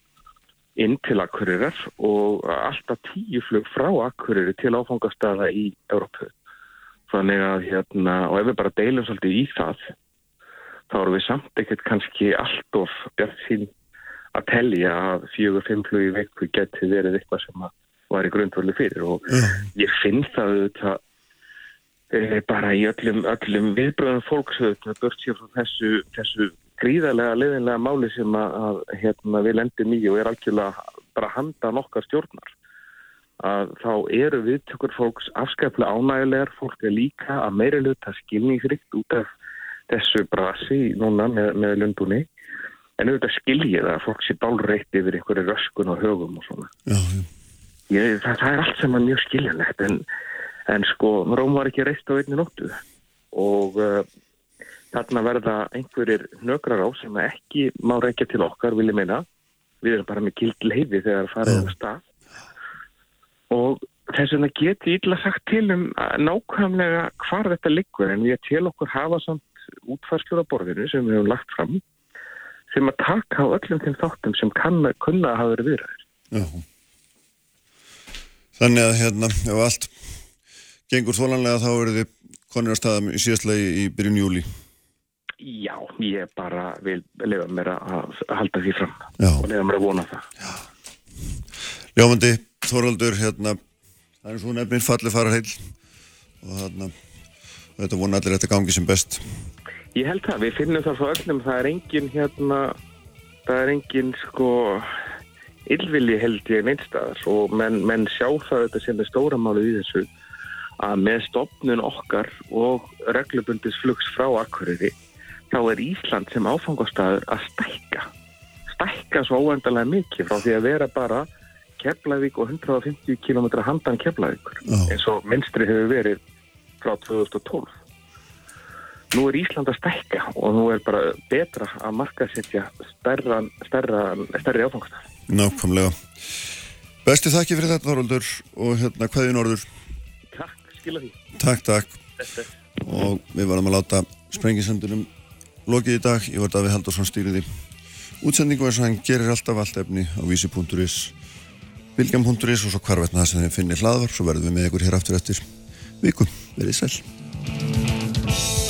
inn til Akureyrar og alltaf tíu flug frá Akureyri til áfangastöða í Európu. Þannig að hérna, og ef við bara deilum svolítið í það, þá erum við samt ekkert kannski allt of bjart sín að telja að fjögur, fimm flug í viku geti verið eitthvað sem var í grundvölu fyrir og ég finn það auðvitað bara í öllum, öllum viðbröðum fólks auðvitað bört sér frá þessu, þessu gríðarlega leiðinlega máli sem að, að hérna, við lendum í og er algjörlega bara handan okkar stjórnar. Að þá eru viðtökur fólks afskaplega ánægulegar, fólk er líka að meira luta skilningsrikt út af þessu brasi núna með, með lundunni en auðvitað skiljið að fólk sé bálreitt yfir einhverju röskun og högum og svona. Já, já, Ég, það, það er allt sem er mjög skiljanlegt en, en sko, Róm var ekki reist á einni nóttu og uh, þarna verða einhverjir nökrar á sem ekki má reykja til okkar, vil ég meina við erum bara með gild leiði þegar Já. á stað og þess vegna get ég illa sagt til um að nákvæmlega hvar þetta liggur en við til okkur hafa samt útfarskjóra borðinu sem við hefum lagt fram sem að taka á öllum þeim þáttum sem kann, kunna að hafa verið viðræður. Já. Þannig að hérna, ef allt gengur þólanlega þá eru þið konir á staðum í síðastlegi í byrjun júli. Já, ég bara vil lefa mér að halda því fram Já. og lefa mér að vona það. Ljómandi, Þorvaldur, hérna, það er svo nefnir fallið fara heil og og þetta vona allir þetta gangi sem best. Ég held það, við finnum það frá öllum, það er engin hérna, það er engin sko illvilji held ég neinstæðar og menn, menn sjá það þetta sem er stóramálið í þessu að með stopnun okkar og reglubundis flugs frá Akureyri þá er Ísland sem áfangastæður að stækka stækka svo óendalega mikið frá því að vera bara Keflavík og 150 km handan Keflavíkur Já. eins og minstri hefur verið frá 2012 Nú er Ísland að stækka og nú er bara betra að markasetja stærra, stærra, stærri áfangastæð. Nákvæmlega. Besti þakki fyrir þetta Þorvaldur og hérna hvaðið norður. Skila því. Takk, takk. Og við varum að láta sprengisendunum lokið í dag. Ég var Davíð Haldursson stýriði útsendingu eins og hann gerir alltaf allt efni á vísi.is bilgjam.is og svo hvarvetna það sem þið finnir hlaðvar svo verðum við með ykkur hér aftur eftir viku. Verðið sæl.